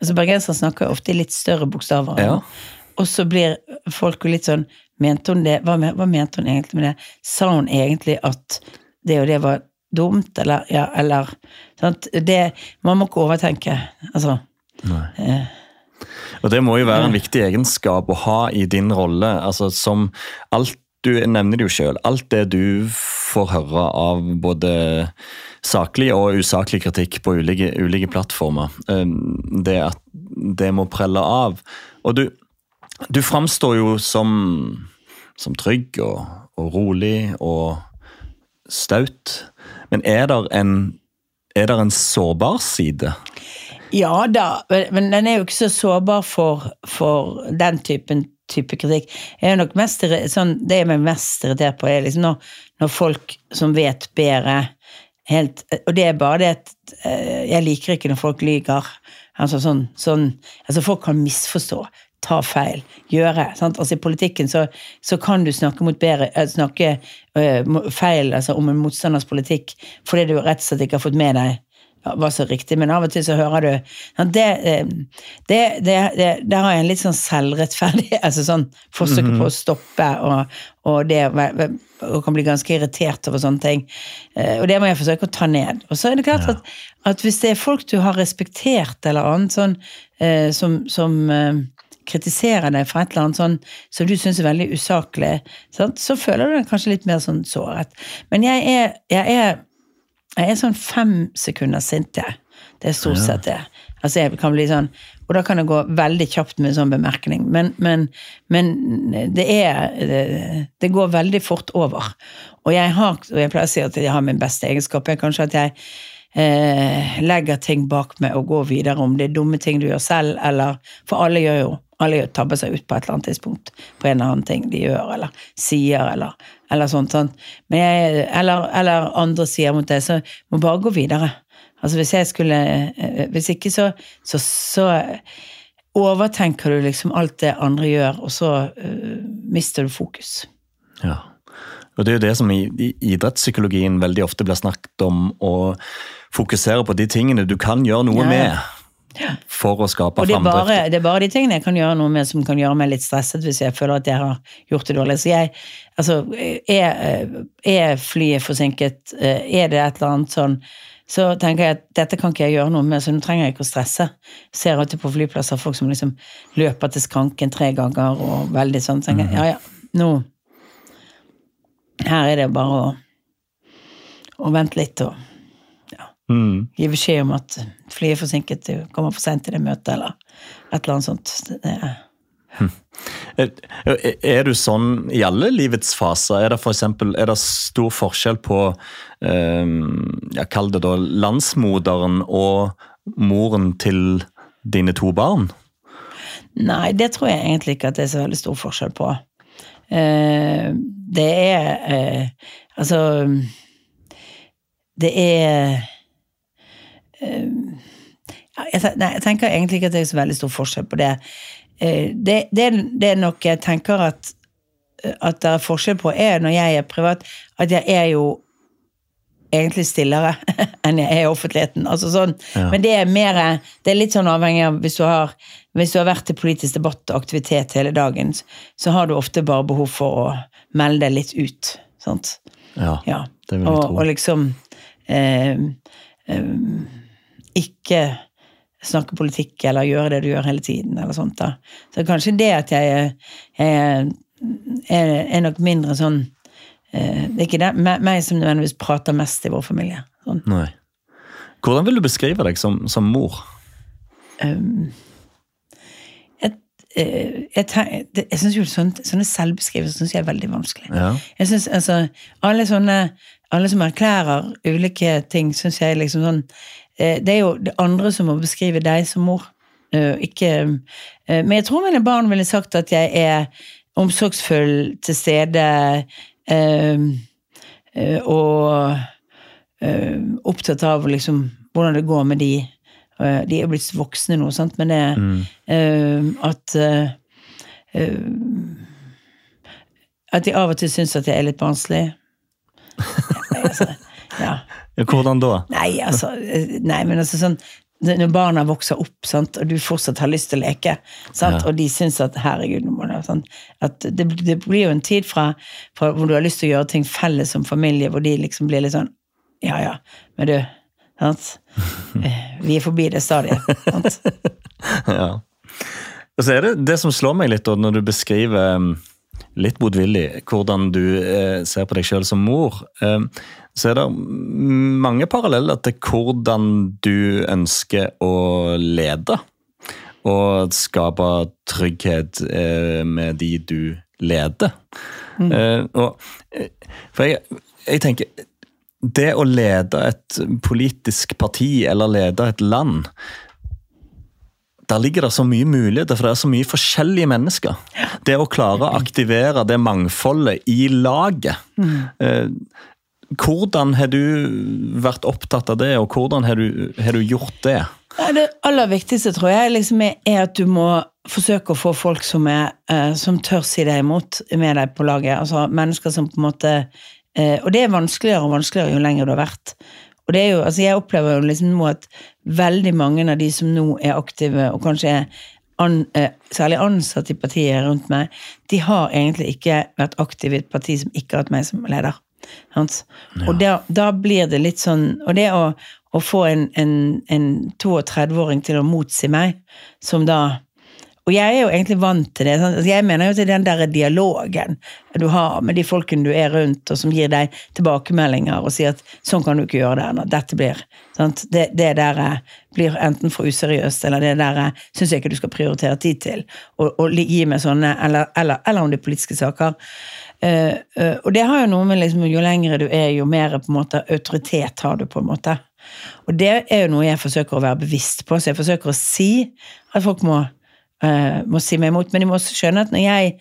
Altså Bergensere snakker ofte i litt større bokstaver. Ja. Og så blir folk jo litt sånn Mente hun det? Hva, hva mente hun egentlig med det? Sa hun egentlig at det og det var dumt, eller Ja, eller sant? Det Man må ikke overtenke. Altså. eh, Og det må jo være en viktig egenskap å ha i din rolle. altså som alt Du nevner det jo sjøl. Alt det du får høre av både saklig og usaklig kritikk på ulike, ulike plattformer, eh, det at det må prelle av. Og du, du framstår jo som som trygg og, og rolig og staut. Men er det en, er der en sårbar side? Ja da, men- den er jo ikke så sårbar for, for den typen type kritikk. Er mest, sånn, det jeg er mest irritert på, er liksom når, når folk som vet bedre helt, Og det er bare det at eh, jeg liker ikke når folk lyger. Altså sånn, sånn altså Folk kan misforstå, ta feil, gjøre. Sant? Altså I politikken så, så kan du snakke mot bedre, eh, snakke eh, feil altså, om en motstanders politikk fordi du rett og slett ikke har fått med deg hva som er riktig, men av og til så hører du ja, det, eh, det, det, det, Der har jeg en litt sånn selvrettferdig altså sånn forsøk på å stoppe, og, og det og kan bli ganske irritert over sånne ting. Og det må jeg forsøke å ta ned. Og så er det klart at, at hvis det er folk du har respektert eller annet sånn, som, som kritiserer deg for et eller annet sånn som du syns er veldig usaklig, sant? så føler du deg kanskje litt mer sånn såret. Men jeg er, jeg er jeg er sånn fem sekunder sinte. Det er stort sett det. Altså jeg kan bli sånn, Og da kan det gå veldig kjapt med en sånn bemerkning. Men, men, men det er det, det går veldig fort over. Og jeg har, og jeg pleier å si at jeg har min beste egenskap. er kanskje at jeg eh, legger ting bak meg og går videre, om det er dumme ting du gjør selv, eller For alle gjør jo alle tabber seg ut på et eller annet tidspunkt på en eller annen ting de gjør, eller sier, eller, eller sånt. sånt. Men jeg, eller, eller andre sier mot det. så må bare gå videre. Altså hvis jeg skulle eh, Hvis ikke, så, så, så overtenker du liksom alt det andre gjør, og så uh, mister du fokus. Ja. Og det er jo det som i, i idrettspsykologien veldig ofte blir snakket om, å fokusere på de tingene du kan gjøre noe Ja. med for å skape Og det er, bare, det er bare de tingene jeg kan gjøre noe med som kan gjøre meg litt stresset hvis jeg føler at jeg har gjort det dårlig. Så jeg, altså, er, er flyet forsinket, er det et eller annet sånn, så tenker jeg at dette kan ikke jeg gjøre noe med, så nå trenger jeg ikke å stresse. Ser alltid på flyplasser folk som liksom løper til skranken tre ganger og veldig sånn. Så tenker jeg, ja, ja, nå Her er det bare å, å vente litt og Mm. gi beskjed om at flyet er forsinket, du kommer for seint til det møtet, eller et eller annet sånt. Det er, Er- Er du sånn i alle livets faser? Er det for eksempel, er det stor forskjell på eh, jeg kaller det da landsmoderen og moren til dine to barn? nei, det tror jeg egentlig ikke at det er så veldig stor forskjell på. Eh, det er eh, Altså Det er eh, ja, jeg, ten- nei, jeg tenker egentlig ikke at det er så veldig stor forskjell på det. Eh, det, det, det er nok jeg tenker at, at det er forskjell på, er når jeg er privat, at jeg er jo egentlig stillere enn jeg er i offentligheten. Altså sånn, Ja. Men det er mer Det er litt sånn avhengig av hvis du har hvis du har vært i politisk debatt og aktivitet hele dagen, så har du ofte bare behov for å melde deg litt ut. Sant? Ja, Ja. det vil jeg og, tro. og liksom eh, eh, ikke snakke politikk eller gjøre det du gjør hele tiden. eller sånt da. Så kanskje det at jeg, jeg er, er nok mindre sånn eh, Det er ikke det, meg som nødvendigvis prater mest i vår familie. Sånn. Nei. Hvordan vil du beskrive deg som, som mor? Um, jeg eh, jeg, jeg synes jo sånt, sånne selvbeskrivelser synes jeg er veldig vanskelig. Ja. Jeg synes, altså, alle sånne alle som erklærer ulike ting, syns jeg liksom sånn Det er jo det andre som må beskrive deg som mor. Eh, Ikke eh, Men jeg tror mine barn ville sagt at jeg er omsorgsfull, til stede eh, eh, og eh, opptatt av liksom hvordan det går med de. Eh, De er blitt voksne nå, sant, men det eh, at eh, eh, At de av og til syns at jeg er litt barnslig. Altså, ja. Hvordan da? Nei, altså, nei, men altså sånn Når barna vokser opp, sant, og du fortsatt har lyst til å leke, sant, Ja. og de syns at herregud sant, at det, det blir jo en tid fra, fra hvor du har lyst til å gjøre ting felles som familie, hvor de liksom blir litt sånn Ja ja, men du sant? Vi er forbi det stadiet. Sant? Ja. Og så er det det som slår meg litt da, når du beskriver um, litt motvillig hvordan du eh, ser på deg sjøl som mor, eh, så er det mange paralleller til hvordan du ønsker å lede. Og skape trygghet eh, med de du leder. Mm. og, eh, for jeg, jeg tenker Det å lede et politisk parti eller lede et land der ligger det så mye muligheter, for det er så mye forskjellige mennesker. Det å klare å aktivere det mangfoldet i laget. Eh, hvordan har du vært opptatt av det, og hvordan har du, har du gjort det? Det aller viktigste tror jeg liksom er, at du må forsøke å få folk som, er, eh, som tør si deg imot, med deg på laget. Altså mennesker som på en måte eh, Og det er vanskeligere og vanskeligere jo lenger du har vært. Og det er jo, altså Jeg opplever jo liksom nå at veldig mange av de som nå er aktive, og kanskje er an, eh, særlig ansatte i partiet rundt meg, de har egentlig ikke vært aktive i et parti som ikke har hatt meg som leder. Og da, da blir det litt sånn Og det å, å få en, en, en 32-åring til å motsi meg, som da og jeg er jo egentlig vant til det. Sant? Altså, jeg mener jo til den der dialogen du har med de folkene du er rundt, og som gir deg tilbakemeldinger og sier at sånn kan du ikke gjøre det. Når dette blir? Det, det der eh, blir enten for useriøst, eller det der eh, syns jeg ikke du skal prioritere tid til. Og, og gi meg sånne, eller, eller, eller om det er politiske saker. Uh, uh, og det har jo noe med liksom, jo lengre du er, jo mer på en måte autoritet har du, på en måte. Og det er jo noe jeg forsøker å være bevisst på, så jeg forsøker å si at folk må uh, må si meg imot. Men de må også skjønne at når jeg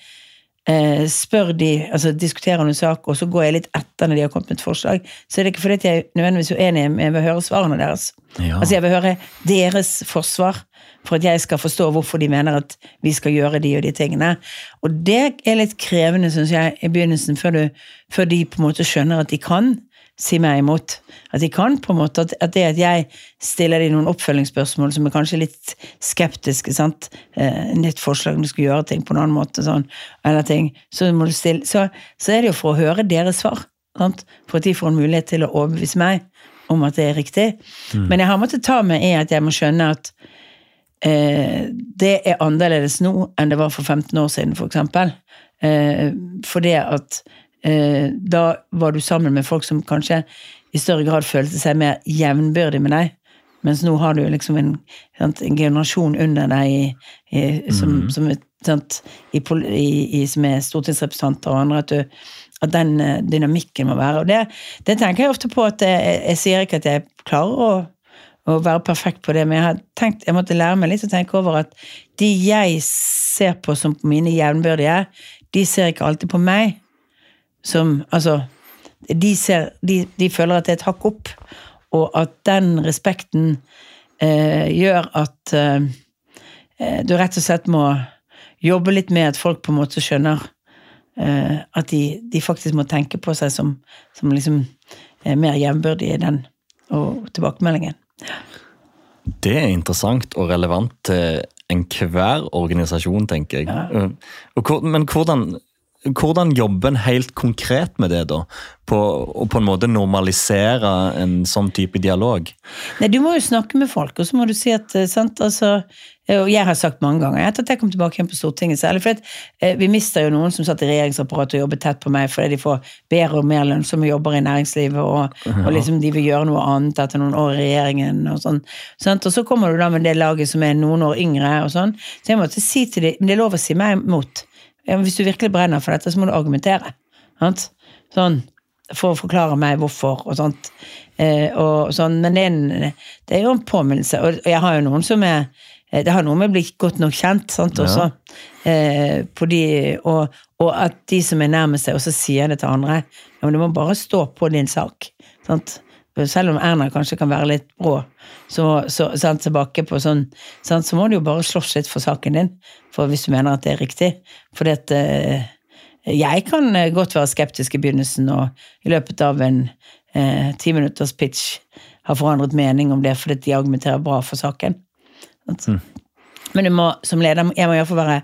uh, spør de, altså diskuterer noen sak, og så går jeg litt etter når de har kommet med et forslag, så er det ikke fordi jeg nødvendigvis er uenig, men jeg vil høre svarene deres. Ja. Altså Jeg vil høre deres forsvar for at jeg skal forstå hvorfor de mener at vi skal gjøre de og de tingene. Og det er litt krevende, syns jeg, i begynnelsen, før, du, før de på en måte skjønner at de kan si meg imot. At de kan på en måte, at det at jeg stiller de noen oppfølgingsspørsmål som er kanskje litt skeptiske, sant? Eh, nytt forslag om du skal gjøre ting på en annen måte, sånn, eller ting, så, må du stille, så, så er det jo for å høre deres svar. Sant? For at de får en mulighet til å overbevise meg om at det er riktig. Men jeg har måttet ta med i at jeg må skjønne at eh, det er annerledes nå enn det var for 15 år siden, for eksempel. Eh, for det at eh, da var du sammen med folk som kanskje i større grad følte seg mer jevnbyrdig med deg. Mens nå har du liksom en, sant, en generasjon under deg i, i, som, som, er, sant, i, som er stortingsrepresentanter og andre. At, du, at den eh, dynamikken må være. Og det, det tenker jeg ofte på at jeg, jeg sier ikke at jeg klarer å, å være perfekt på det, men jeg tenkt, jeg måtte lære meg litt å tenke over at de jeg ser på som mine jevnbyrdige, de ser ikke alltid på meg som Altså, de, ser, de, de føler at det er et hakk opp, og at den respekten eh, gjør at eh, eh, du rett og slett må jobbe litt med at folk på en måte skjønner eh, at de, de faktisk må tenke på seg som, som liksom eh, mer jevnbyrdige i den og tilbakemeldingen. Det er interessant og relevant til enhver organisasjon, tenker jeg. Ja. Uh, og hvor- Men hvordan, hvordan jobber en helt konkret med det, da? På, og på en måte normalisere en sånn type dialog? Nei, du må jo snakke med folk, og så må du si at eh, sant, altså, eh, og jeg har sagt mange ganger etter at jeg kom tilbake igjen på Stortinget, særlig fordi at, eh, vi mister jo noen som satt i regjeringsapparatet og jobbet tett på meg fordi de får bedre og mer lønnsomme jobber i næringslivet, og, og liksom de vil gjøre noe annet etter noen år i regjeringen og sånn. Sant? Og så kommer du da med det laget som er noen år yngre og sånn. Så jeg måtte si til dem, men det er lov å si meg imot. Ja, hvis du virkelig brenner for dette, så må du argumentere. Sant? Sånn, for å forklare meg hvorfor og sånt. Eh, og sånn, men det er, en, det er jo en påminnelse. Og jeg har jo noen som er eh, Det har noe med å bli godt nok kjent sant, Ja. også. Eh, på de, og, og at de som er nærmest deg, også sier det til andre. Ja, men du må bare stå på din sak. Sant? Selv om Erna kanskje kan være litt brå, så, så, sant, tilbake på sånn, sant, så må du jo bare slåss litt for saken din, for hvis du mener at det er riktig. For at eh, jeg kan eh, godt være skeptisk i begynnelsen, og i løpet av en eh, ti minutters pitch har forandret mening om det fordi de argumenterer bra for saken. Sant? Men du må, som leder, jeg må iallfall være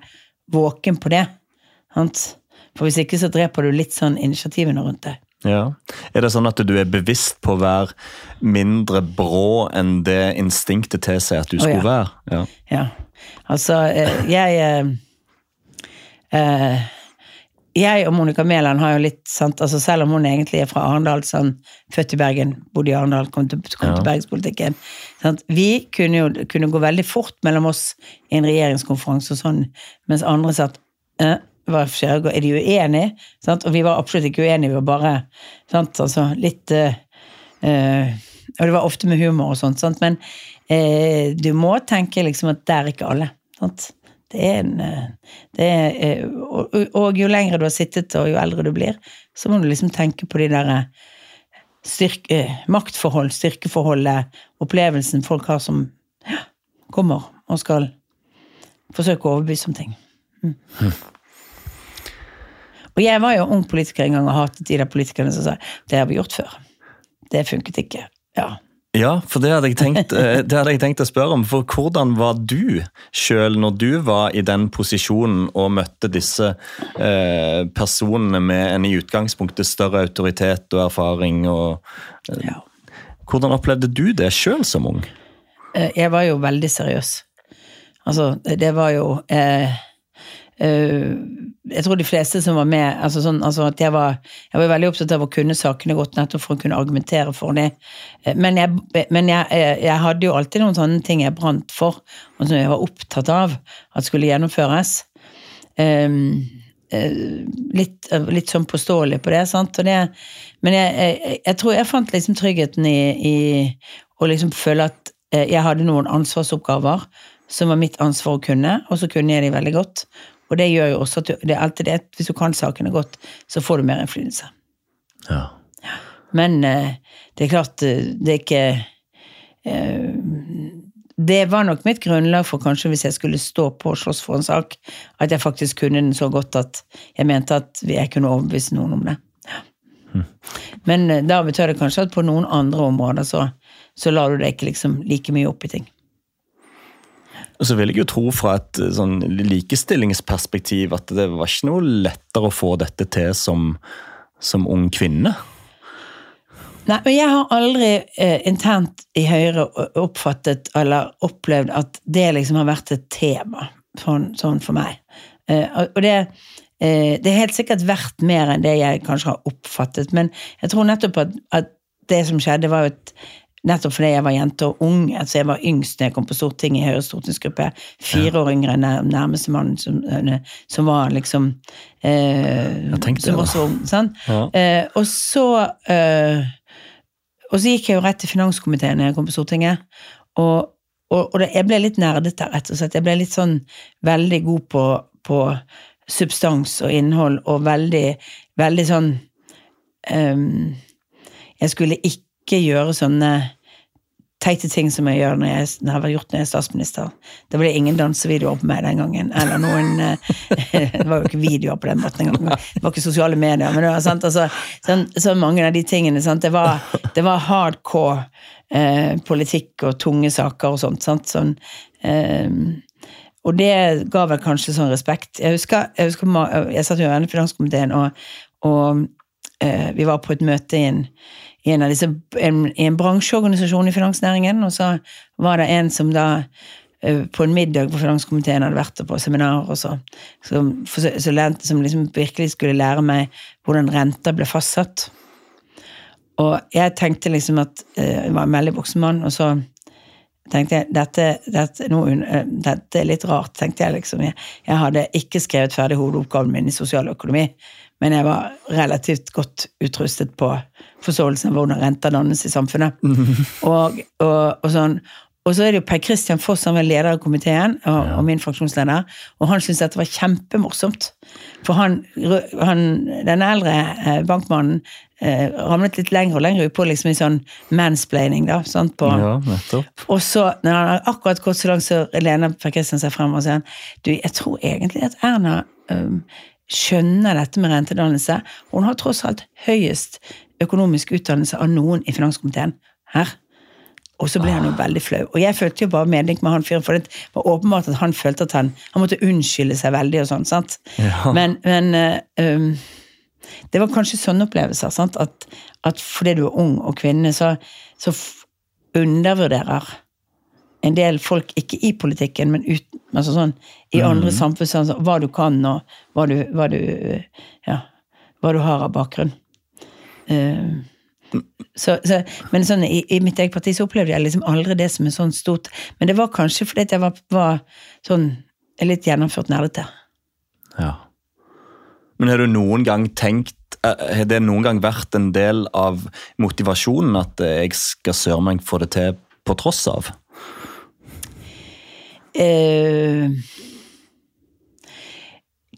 våken på det. Sant? For hvis ikke så dreper du litt sånn initiativene rundt det. Ja. Er det sånn at du er bevisst på å være mindre brå enn det instinktet tilsier at du skulle skulle ja. være? Ja. Ja. Altså, eh, jeg eh, eh, Jeg og Monica Mæland har jo litt sant, altså Selv om hun egentlig er fra Arendal, sånn, født i Bergen, bodde i Arendal, kom til, kom til bergenspolitikken sant? Vi kunne jo kunne gå veldig fort mellom oss i en regjeringskonferanse og sånn, mens andre satt eh, hva skjer, er de uenige? Sant? Og vi var absolutt ikke uenige, vi var bare sant? Altså, litt uh, Og det var ofte med humor og sånt, sant? men uh, du må tenke liksom at det er ikke alle. Sant? Det er en det er, og, og jo lengre du har sittet, og jo eldre du blir, så må du liksom tenke på de der styrke, maktforhold, styrkeforholdet, opplevelsen folk har som ja, kommer og skal forsøke å overbevise om ting. Mm. Og jeg var jo ung politiker en gang og hatet de der politikerne som sa det har vi gjort før. Det funket ikke. Ja. Ja, for det hadde, tenkt, eh, det hadde, jeg tenkt, å spørre om. For hvordan var du sjøl når du var i den posisjonen og møtte disse eh, personene med en i utgangspunktet større autoritet og erfaring? Og, eh, ja. Hvordan opplevde du det sjøl som ung? Eh, jeg var jo veldig seriøs. Altså, det var jo eh, Uh, jeg tror de fleste som var med altså sånn, altså at jeg var, jeg var veldig opptatt av å kunne sakene godt, nettopp for å kunne argumentere for det. Uh, men, jeg, men jeg, jeg, hadde jo alltid noen sånne ting jeg brant for, og som jeg var opptatt av at skulle gjennomføres. Um, litt, litt, sånn påståelig på det. sant? Det, men jeg, tror jeg fant liksom tryggheten i, i å liksom føle at jeg hadde noen ansvarsoppgaver som var mitt ansvar å kunne, og så kunne jeg de veldig godt. Og det gjør jo også at du, det er alltid det, hvis du kan sakene godt, så får du mer innflytelse. Ja. Men uh, det er klart, eh, det er ikke uh, Det var nok mitt grunnlag for kanskje hvis jeg skulle stå på og slåss for en sak, at jeg faktisk kunne den så godt at jeg mente at jeg kunne overbevise noen om det. Hm. Men da betyr det kanskje at på noen andre områder så, så lar du deg ikke liksom like mye opp i ting. Og så vil jeg jo tro fra et eh, sånn likestillingsperspektiv at det var ikke noe lettere å få dette til som, som ung kvinne. Nei, men jeg har aldri eh, internt i Høyre oppfattet eller opplevd at det liksom har vært et tema sånn, sånn for meg. Eh, og det, eh, det er helt sikkert vært mer enn det jeg kanskje har oppfattet, men jeg tror nettopp at, at det som skjedde, var jo et Nettopp fordi jeg var jente og ung. altså Jeg var yngst da jeg kom på Stortinget i Høyres stortingsgruppe. Fire år yngre enn nærmeste mann som, eh, som, var liksom eh, Som også ung. Sånn? Ja. Eh, og så eh, Og så gikk jeg jo rett til finanskomiteen da jeg kom på Stortinget. Og, og, og det, jeg ble litt nerdete, rett og slett. Jeg ble litt sånn veldig god på, på substans og innhold, og veldig, veldig sånn um, Jeg skulle ikke ikke gjøre sånne teite ting som jeg gjør når jeg, når jeg har gjort når jeg er statsminister. Det ble ingen dansevideoer på meg den gangen. Eller noen Det var jo ikke videoer på den måten engang. Det var ikke sosiale medier. Men det var sant, altså, så, så mange av de tingene. Sant? Det, var, det var hardcore eh, politikk og tunge saker og sånt. Sant? Sånn, eh, og det ga vel kanskje sånn respekt. Jeg husker jeg, husker, jeg satt jo i finanskomiteen, og, og eh, vi var på et møte i en en, disse, en, en bransjeorganisasjon i finansnæringen, og så var det en som da eh, på en middag hvor finanskomiteen hadde vært på seminar, og så, som, som liksom virkelig skulle lære meg hvordan renta ble fastsatt. Og jeg tenkte liksom at eh, Jeg var en veldig voksen og så tenkte jeg dette, dette, noe, eh, dette er litt rart, tenkte jeg liksom. Jeg, jeg hadde ikke skrevet ferdig hovedoppgaven min i sosialøkonomi, men jeg var relativt godt utrustet på forståelsen av hvordan renter dannes i samfunnet. Og, og, og, sånn. og, så er det jo Per Christian Foss, han var leder av komiteen, og, ja. min fraksjonsleder, og han syntes dette var kjempemorsomt. For han, han den eldre eh, bankmannen eh, ramlet litt lenger og lenger ut på liksom i sånn mansplaining. da, sant, på, ja, nettopp. Og så, når han har akkurat gått så langt, så lener Per Christian seg frem og sier han, du, jeg tror egentlig at Erna um, skjønner dette med rentedannelse. Hun har tross alt høyest økonomisk utdannelse av noen i finanskomiteen her. Og så ble han jo veldig flau. Og jeg følte jo bare medlink med han fyren, for det var åpenbart at han følte at han, han måtte unnskylde seg veldig og sånn. sant? Ja. Men, men um, det var kanskje sånne opplevelser. sant? At, at fordi du er ung og kvinne, så, så undervurderer en del folk, ikke i politikken, men ut, altså sånn, i andre mm. samfunn, sånn, hva du kan, og hva du, hva du, ja, hva du har av bakgrunn. Uh, så, så, men sånn, i, i, mitt eget parti så opplevde jeg liksom aldri det som er sånn stort. Men det var kanskje fordi jeg var, var sånn litt gjennomført nerdete. Ja. Men har du noen gang tenkt eh, Har det noen gang vært en del av motivasjonen at jeg skal søren meg få det til på tross av? Eh,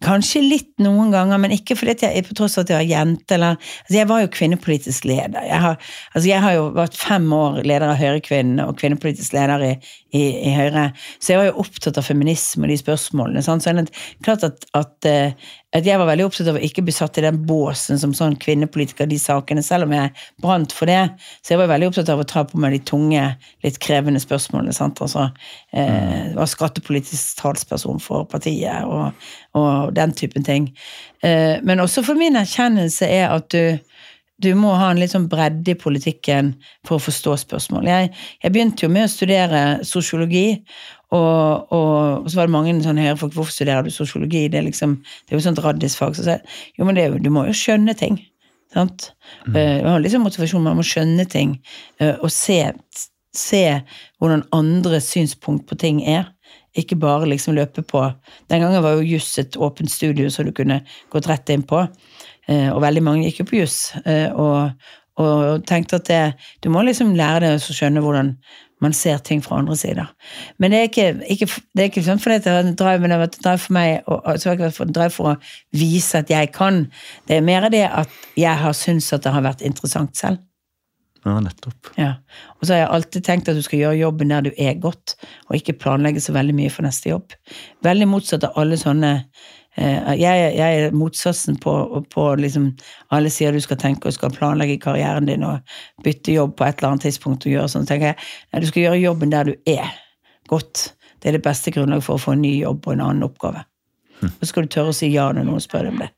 kanskje litt noen ganger, men ikke fordi jeg på tross av at jeg var jente. Eller, altså jeg var jo kvinnepolitisk leder. Jeg har, altså jeg har jo vært fem år leder av Høyrekvinnene og kvinnepolitisk leder i, i, i, Høyre. Så jeg var jo opptatt av feminisme og de spørsmålene. Sant? Så det er klart at, at, eh, at, jeg var veldig opptatt av å ikke bli satt i den båsen som sånn kvinnepolitiker, de sakene, selv om jeg brant for det. Så jeg var veldig opptatt av å ta på meg de tunge, litt krevende spørsmålene. Sant? Altså, eh, var skattepolitisk talsperson for partiet og, og den typen ting. Eh, men også for min erkjennelse er at du, du må ha en litt sånn bredde i politikken for å forstå spørsmål. Jeg, jeg begynte jo med å studere sosiologi, og, og, så var det mange sånn høyrefolk hvorfor studerer du sosiologi? Det er liksom, det er jo sånt raddisfag. Så jeg, jo, men det, du må jo skjønne ting. sant? Mm. Uh, har liksom motivasjon, man må skjønne ting. Uh, og se, se hvordan andre synspunkt på ting er. Ikke bare liksom løpe på Den gangen var jo juss et åpent studio som du kunne gått rett inn på. Eh, og veldig mange gikk jo på juss. Eh, og, og, tenkte at det, du må liksom lære deg å skjønne hvordan man ser ting fra andre sider. Men det er ikke, ikke, det er ikke sånn fordi det har en drive, men det har vært en drive for meg og, så har det vært en drive for å vise at jeg kan. Det er mer det at jeg har syntes at det har vært interessant selv. Ja, nettopp. Ja. Og så har jeg alltid tenkt at du skal gjøre jobben der du er godt, og ikke planlegge så veldig mye for neste jobb. Veldig motsatt av alle sånne jeg, jeg, er motsatsen på, på liksom, alle sier du skal tenke og skal planlegge karrieren din og bytte jobb på et eller annet tidspunkt. og gjøre sånn, tenker jeg, nei, Du skal gjøre jobben der du er godt. Det er det beste grunnlaget for å få en ny jobb og en annen oppgave. Hm. Så skal du tørre å si ja når noen spør deg om det.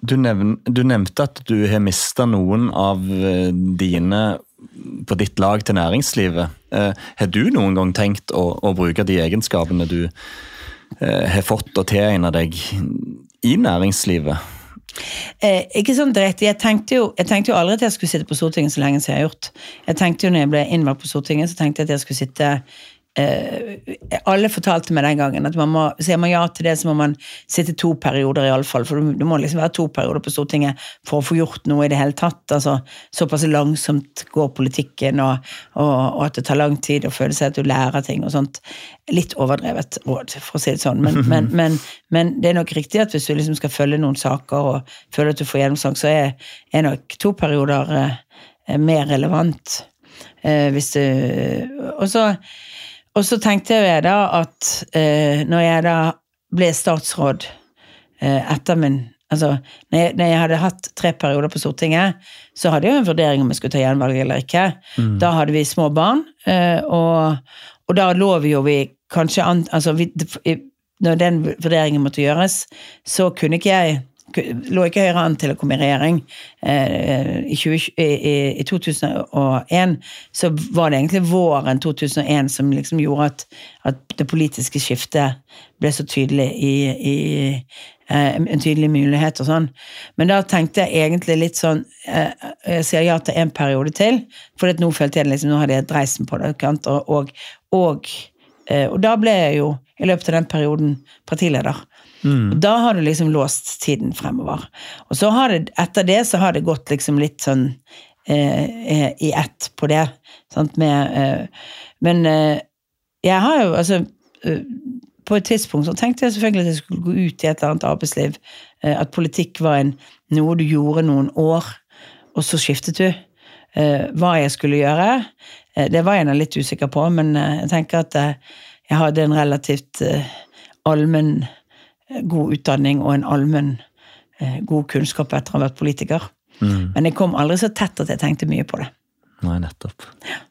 Du, nevn, du, nevnte at du har mista noen av eh, dine på ditt lag til næringslivet. Eh, har du noen gang tenkt å, å bruke de egenskapene du eh, har fått å tilegne deg i næringslivet? Eh, ikke sånn direkte. Jeg tenkte, jo, jeg tenkte, jo, aldri at jeg skulle sitte på Stortinget så lenge som jeg har gjort. Jeg tenkte jo når jeg ble innvalgt på Stortinget, så tenkte jeg at jeg skulle sitte alle fortalte meg den gangen at man må, sier man ja til det, så må man sitte to perioder iallfall. For du, du, må liksom være to perioder på Stortinget for å få gjort noe i det hele tatt. altså Såpass langsomt går politikken, og, og, og, at det tar lang tid å føle seg at du lærer ting og sånt. Litt overdrevet råd, for å si det sånn. Men, men, men, men det er nok riktig at hvis du liksom skal følge noen saker og føler at du får gjennomslag, så er, er nok to perioder eh, mer relevant. Eh, hvis du Og så og så tenkte jeg da at eh, når jeg da ble statsråd eh, etter min Altså, når jeg, når jeg, hadde hatt tre perioder på Stortinget, så hadde jeg jo en vurdering om jeg skulle ta gjenvalg eller ikke. Mm. Da hadde vi små barn, eh, og, og, da lå vi jo vi kanskje an, altså vi, Når den vurderingen måtte gjøres, så kunne ikke jeg lå ikke Høyre an til å komme i regjering. Eh, I, 20, i, i, 2001 så var det egentlig våren 2001 som liksom gjorde at, at det politiske skiftet ble så tydelig i, i eh, en tydelig mulighet og sånn. Men da tenkte jeg egentlig litt sånn eh, Jeg sier ja til en periode til, for nå følte jeg liksom, nå hadde jeg dreisen på det. Og, og, og da ble jeg jo i løpet av den perioden partileder. Mm. Da har du liksom låst tiden fremover. Og så har det, etter det så har det gått liksom litt sånn eh, eh i ett på det. Sant, med, eh, men eh, jeg har jo altså eh, På et tidspunkt så tenkte jeg selvfølgelig at jeg skulle gå ut i et eller annet arbeidsliv. Eh, at politikk var en, noe du gjorde noen år, og så skiftet du. hva jeg skulle gjøre, det var jeg litt usikker på, men jeg tenker at jeg hadde en relativt allmenn god utdanning og en allmenn eh, god kunnskap etter å ha vært politiker. Mm. Men jeg kom aldri så tett at jeg tenkte mye på det. Nei, nettopp. Ja.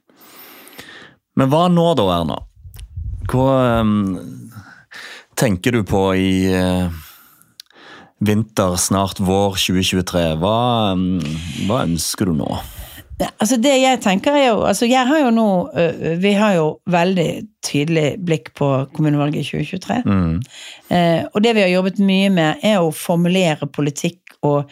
Men hva nå da, Erna? Hva um, tenker du på i uh, vinter, snart vår 2023? Hva, um, hva ønsker du nå? Altså det jeg tenker er jo altså jeg har jo nå Vi har jo veldig tydelig blikk på kommunevalget i 2023. Mm. Eh, og det vi har jobbet mye med, er å formulere politikk og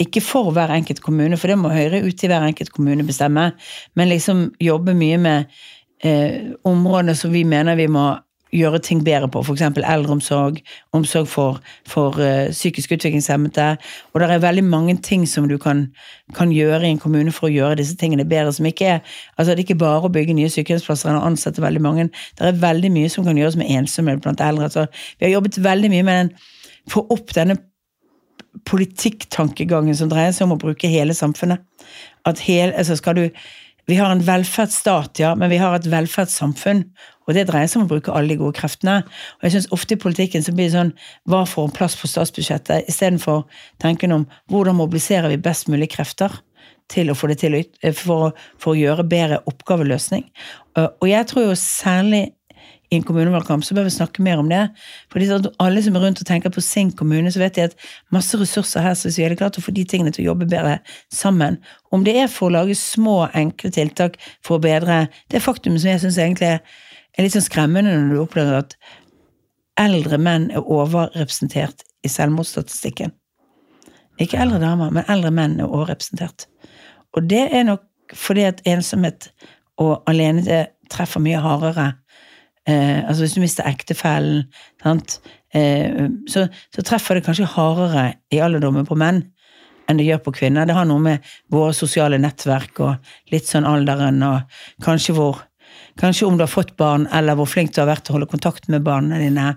ikke for hver enkelt kommune, for det må Høyre ut i hver enkelt kommune bestemme, men liksom jobbe mye med eh, områdene som vi mener vi må gjøre ting bedre på, f.eks. eldreomsorg, omsorg for, for uh, psykisk utviklingshemmede. Og det er veldig mange ting som du kan, kan, gjøre i en kommune for å gjøre disse tingene bedre. som ikke er, altså Det er ikke bare å bygge nye sykehjemsplasser eller ansette veldig mange. Det er veldig mye som kan gjøres med ensomhet blant eldre. Så vi har jobbet veldig mye med den, få opp denne politikktankegangen som dreier seg om å bruke hele samfunnet. At hele, altså skal du vi har en velferdsstat, ja, men vi har et velferdssamfunn. Og det dreier seg om å bruke alle de gode kreftene. Og jeg synes ofte i politikken så blir det sånn hva får en plass på statsbudsjettet, istedenfor tanken om hvordan mobiliserer vi best mulig krefter til å få det til for, for å gjøre bedre oppgaveløsning. Og jeg tror jo særlig i en kommunevalgkamp, så bør vi snakke mer om det. For alle som er rundt og tenker på sin kommune, så vet de at masse ressurser her, så hvis vi hadde klart å få de tingene til å jobbe bedre sammen, om det er for å lage små, enkle tiltak for å bedre det faktum som jeg syns egentlig er litt sånn skremmende når du opplever at eldre menn er overrepresentert i selvmordsstatistikken. Ikke eldre damer, men eldre menn er overrepresentert. Og det er nok fordi at ensomhet og alene treffer mye hardere Eh, altså Hvis du mister ektefellen, eh, så, så, treffer det kanskje hardere i alderdommen på menn enn det gjør på kvinner. Det har noe med våre sosiale nettverk og litt sånn alderen og kanskje hvor Kanskje om du har fått barn, eller hvor flink du har vært til å holde kontakt med barna dine.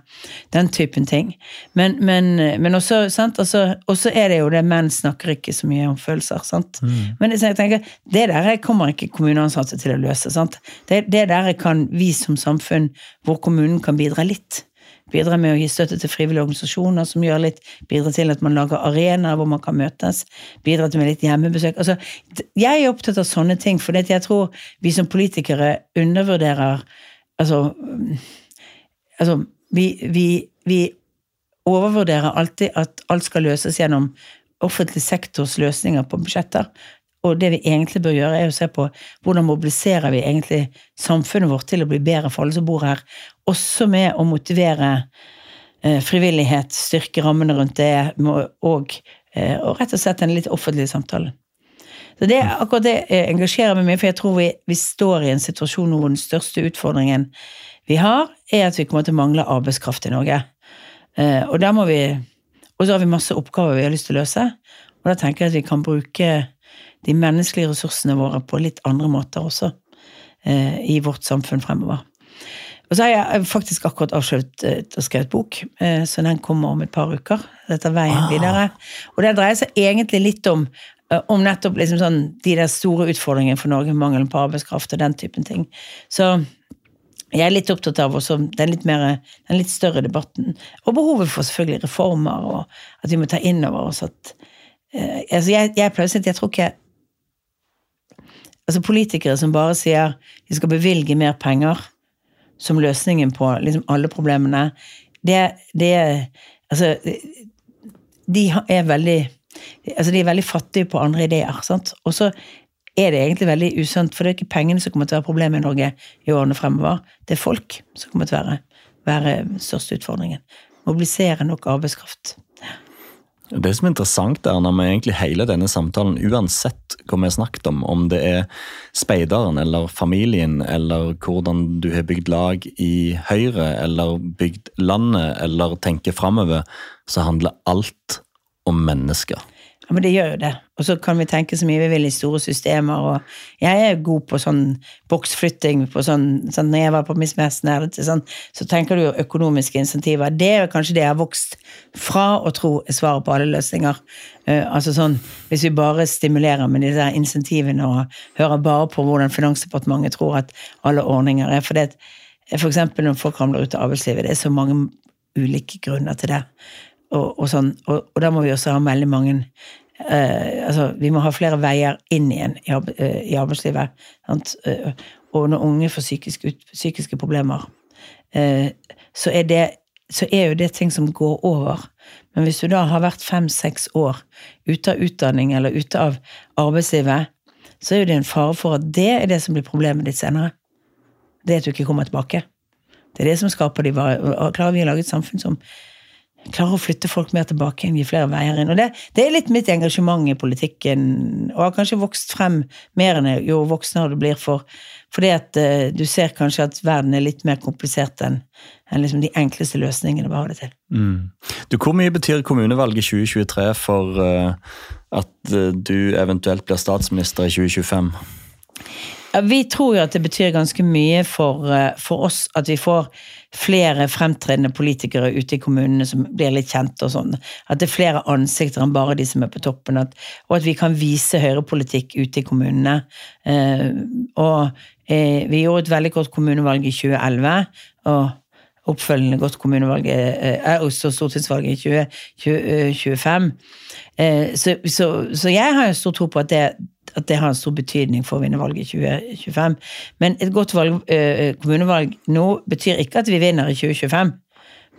Den typen ting. Men, men, men også, sant? Altså, også er det jo det menn snakker ikke så mye om følelser. sant? Mm. Men jeg tenker, det der kommer ikke kommuneansatte til å løse. sant? Det, det der kan vi som samfunn, hvor kommunen kan bidra litt. Bidra med å gi støtte til frivillige organisasjoner som gjør litt, bidrar til at man lager arenaer hvor man kan møtes. bidrar til med litt hjemmebesøk. Altså, jeg er opptatt av sånne ting, for jeg tror vi som politikere undervurderer Altså, altså vi, vi, vi overvurderer alltid at alt skal løses gjennom offentlig sektors løsninger på budsjetter. Og det vi egentlig bør gjøre, er å se på hvordan mobiliserer vi egentlig samfunnet vårt til å bli bedre for alle som bor her, også med å motivere eh, frivillighet, styrke rammene rundt det, og, eh, og, rett og slett en litt offentlig samtale. Så det, Akkurat det engasjerer meg mye, for jeg tror vi, vi står i en situasjon hvor den største utfordringen vi har, er at vi kommer til å mangle arbeidskraft i Norge. Eh, og der må vi Og så har vi masse oppgaver vi har lyst til å løse. Og da tenker jeg at vi kan bruke de menneskelige ressursene våre på litt andre måter også i vårt samfunn fremover. Og så har jeg faktisk akkurat avsluttet å skrive skrevet bok, eh, så den kommer om et par uker. Dette er veien ah. videre. Og det dreier seg egentlig litt om, eh, om nettopp liksom sånn, de der store utfordringene for Norge, mangelen på arbeidskraft og den typen ting. Så jeg er litt opptatt av også den litt, mer, den litt større debatten. Og behovet for selvfølgelig reformer, og at vi må ta inn over oss at eh, altså jeg, jeg pleier å si at jeg tror ikke altså politikere som bare sier de skal bevilge mer penger som løsningen på liksom alle problemene, det, det Altså, de er veldig altså de er veldig fattige på andre ideer. sant? Og så er det egentlig veldig usunt, for det er ikke pengene som kommer til å være problemet i Norge i årene fremover. Det er folk som kommer til å være, være største utfordringen. Mobilisere nok arbeidskraft. Det som er interessant er når vi egentlig hele denne samtalen, uansett hva vi har snakket om, om det er speideren eller familien eller hvordan du har bygd lag i Høyre eller bygd landet eller tenker framover, så handler alt om mennesker. Ja, men det gjør jo det. Og så kan vi tenke så mye vi vil i store systemer. og Jeg er god på sånn boksflytting. på sånn, sånn Når jeg var på Miss Messner, sånn, så tenker du jo økonomiske insentiver. Det er kanskje det jeg har vokst fra å tro er svaret på alle løsninger. Uh, altså sånn, Hvis vi bare stimulerer med der insentivene og hører bare på hvordan Finansdepartementet tror at alle ordninger er. For det for eksempel når folk ramler ut av arbeidslivet, det er så mange ulike grunner til det. Og, og, sånn, og, og, da må vi også ha veldig mange eh, altså, Vi må ha flere veier inn igjen i, eh, i arbeidslivet. Sant? Eh, og når unge får psykiske, psykiske problemer, eh, så, er det, så er jo det ting som går over. Men hvis du da har vært fem-seks år ute av utdanning eller ute av arbeidslivet, så er jo det en fare for at det er det som blir problemet ditt senere. Det at du ikke kommer tilbake. Det er det som skaper de Klarer vi å lage et samfunn som klarer å flytte folk mer tilbake inn, gi flere veier inn. Og det, det er litt mitt engasjement i politikken, og har kanskje vokst frem mer enn jo voksnere du blir, for, fordi at uh, du ser kanskje at verden er litt mer komplisert enn en liksom de enkleste løsningene vi har det til. Mm. Du, hvor mye betyr kommunevalget 2023 for uh, at uh, du eventuelt blir statsminister i 2025? Ja, vi tror jo at det betyr ganske mye for, eh, for, oss at vi får flere fremtredende politikere ute i kommunene som blir litt kjente og sånn. At det er flere ansikter enn bare de som er på toppen. At, og at vi kan vise høyrepolitikk ute i kommunene. Eh, og eh, vi gjorde et veldig godt kommunevalg i 2011. og oppfølgende godt kommunevalg eh, også stortingsvalget i 2025. Eh, så, så, så, jeg har jo stor tro på at det, at det har en stor betydning for å vinne valget i 2025. Men et godt valg, kommunevalg nå betyr ikke at vi vinner i 2025.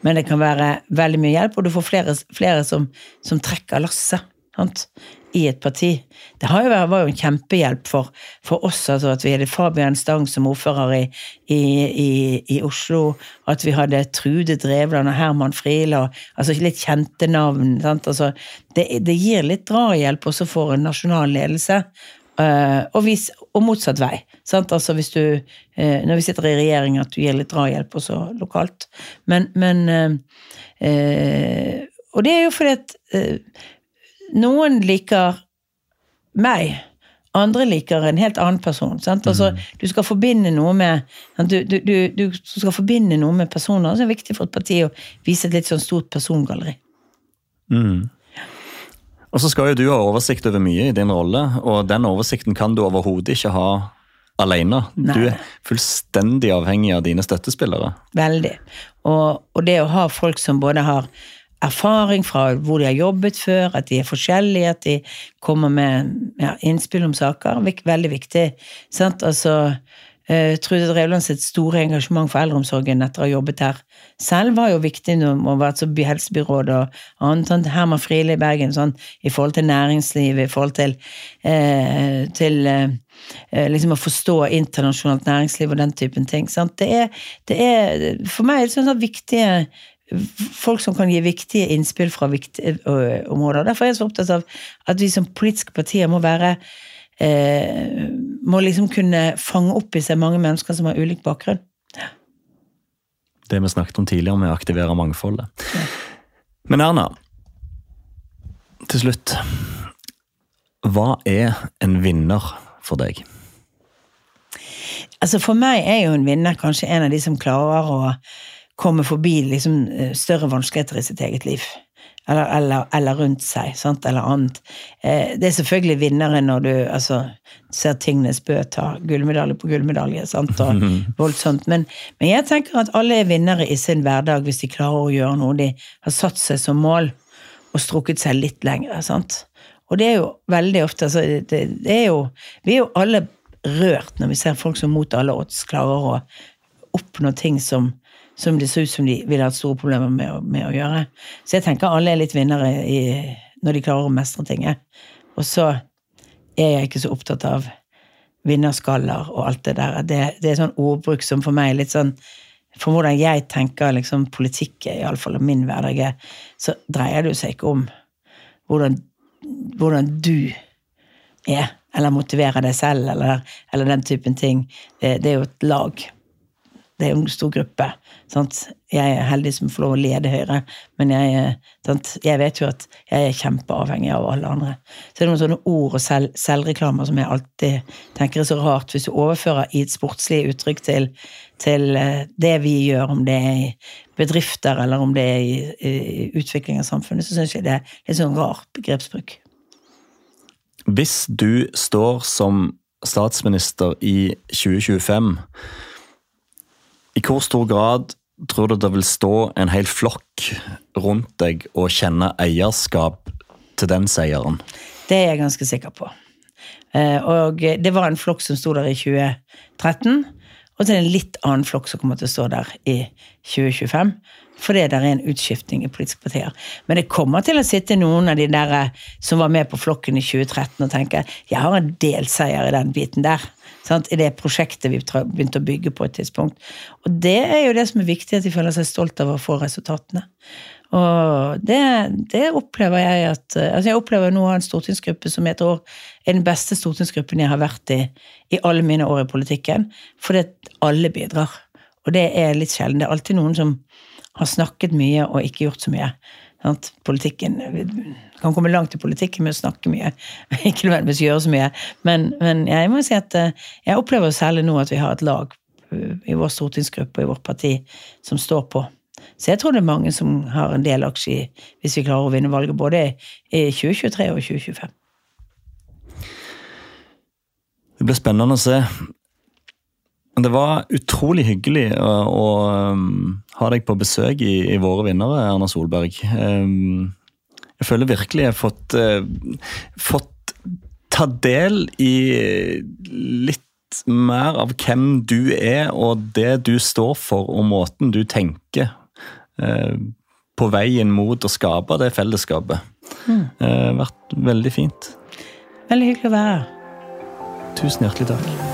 Men det kan være veldig mye hjelp, og du får flere, flere som, som, trekker lasset i et parti. Det jo vært, var jo en kjempehjelp for, for oss altså, at vi hadde Fabian Stang som ordfører i, i, i, i Oslo, at vi hadde Trude Drevland og Herman Friele, altså litt kjente navn. Altså, det, det, gir litt drahjelp også for en nasjonal ledelse. Uh, og, vis, og, motsatt vei. Altså hvis du, uh, når vi sitter i regjering, at du gir litt drahjelp også lokalt. Men, men uh, Og det er jo fordi at noen liker meg. Andre liker en helt annen person. Altså, mm. Du skal forbinde noe med du, du, du, du, skal forbinde noe med personer. Det er viktig for et parti å vise et litt sånn stort persongalleri. Mm. Og så skal jo du ha oversikt over mye i din rolle, og den oversikten kan du overhodet ikke ha alene. Nei. Du er fullstendig avhengig av dine støttespillere. Veldig. Og, og det å ha folk som både har erfaring fra hvor de har jobbet før, at de er forskjellige, at de kommer med ja, innspill om saker. Veldig viktig. Sant? Altså, uh, Trude Drevland sitt store engasjement for eldreomsorgen etter å ha jobbet her selv, var jo viktig når hun har vært som helsebyråd og annet. Sånn, Herman Friele i Bergen sånn, i forhold til næringslivet, i forhold til, uh, til uh, liksom å forstå internasjonalt næringsliv og den typen ting. Det er, det, er, for meg er det sånn viktige folk som kan gi viktige innspill fra viktige områder. Derfor er jeg så opptatt av at vi som politiske partier må være eh, Må liksom kunne fange opp i seg mange mennesker som har ulik bakgrunn. Det vi snakket om tidligere med å aktivere mangfoldet. Ja. Men Erna, til slutt. Hva er en vinner for deg? Altså For meg er jo en vinner kanskje en av de som klarer å komme forbi liksom, eh, større vanskeligheter i sitt eget liv. Eller, eller, eller rundt seg, sant? eller annet. Eh, det er selvfølgelig vinnere når du altså, ser Tingnes Bø ta gullmedalje på gullmedalje. Sant? og voldsomt. Men, men, jeg tenker at alle er vinnere i sin hverdag hvis de klarer å gjøre noe de har satt seg som mål, og strukket seg litt lenger. Sant? Og det er jo veldig ofte altså, det, det er jo, Vi er jo alle rørt når vi ser folk som mot alle odds klarer å oppnå ting som som det ser ut som de ville hatt store problemer med å, med å, gjøre. Så jeg tenker alle er litt vinnere i, når de klarer å mestre tinget. Og så er jeg ikke så opptatt av vinnerskaller og alt det der. Det, det er sånn ordbruk som for meg er litt sånn For hvordan jeg tenker liksom, politikk, iallfall og min hverdag, så dreier det seg ikke om hvordan, hvordan du er, eller motiverer deg selv, eller, eller den typen ting. Det, det er jo et lag det er en stor gruppe. Sant? Jeg er heldig som får lov å lede Høyre, men jeg, sant? jeg vet jo at jeg er kjempeavhengig av alle andre. Så det er noen sånne ord og selv, selvreklamer som jeg alltid tenker er så rart. Hvis du overfører i et sportslig uttrykk til, til eh, det vi gjør, om det er i bedrifter eller om det er i, i utvikling av samfunnet, så syns jeg det er litt sånn rar begrepsbruk. Hvis du står som statsminister i 2025 i hvor stor grad tror du det vil stå en hel flokk rundt deg og kjenne eierskap til den seieren? Det er jeg ganske sikker på. Eh, og det var en flokk som sto der i 2013. Og så er det en litt annen flokk som kommer til å stå der i 2025. Fordi det er en utskiftning i politiske partier. Men det kommer til å sitte noen av de der eh, som var med på flokken i 2013 og tenke jeg har en delseier i den biten der sant, i det prosjektet vi begynte å bygge på et tidspunkt. Og det er jo det som er viktig, at de føler seg stolt av å få resultatene. Og det, det opplever jeg at altså Jeg opplever nå å ha en stortingsgruppe som jeg tror er den beste stortingsgruppen jeg har vært i i alle mine år i politikken. Fordi alle bidrar. Og det er litt sjelden. Det er alltid noen som har snakket mye og ikke gjort så mye. Politikken kan komme langt i politikken med å snakke mye, ikke nødvendigvis gjøre så mye. Men, men, jeg må si at eh, jeg opplever særlig nå at vi har et lag eh, i vår stortingsgruppe og i vårt parti som står på. Så jeg tror det er mange som har en del aksje hvis vi klarer å vinne valget både i 2023 og 2025. Det blir spennende å se. Det var utrolig hyggelig å, å um, ha deg på besøk i, i, Våre vinnere, Erna Solberg. Um, jeg føler virkelig jeg har fått, uh, fått ta del i litt mer av hvem du er, og det du står for, og måten du tenker uh, på veien mot å skape det fellesskapet. Mm. Uh, vært veldig fint. Veldig hyggelig å være her. Tusen hjertelig takk.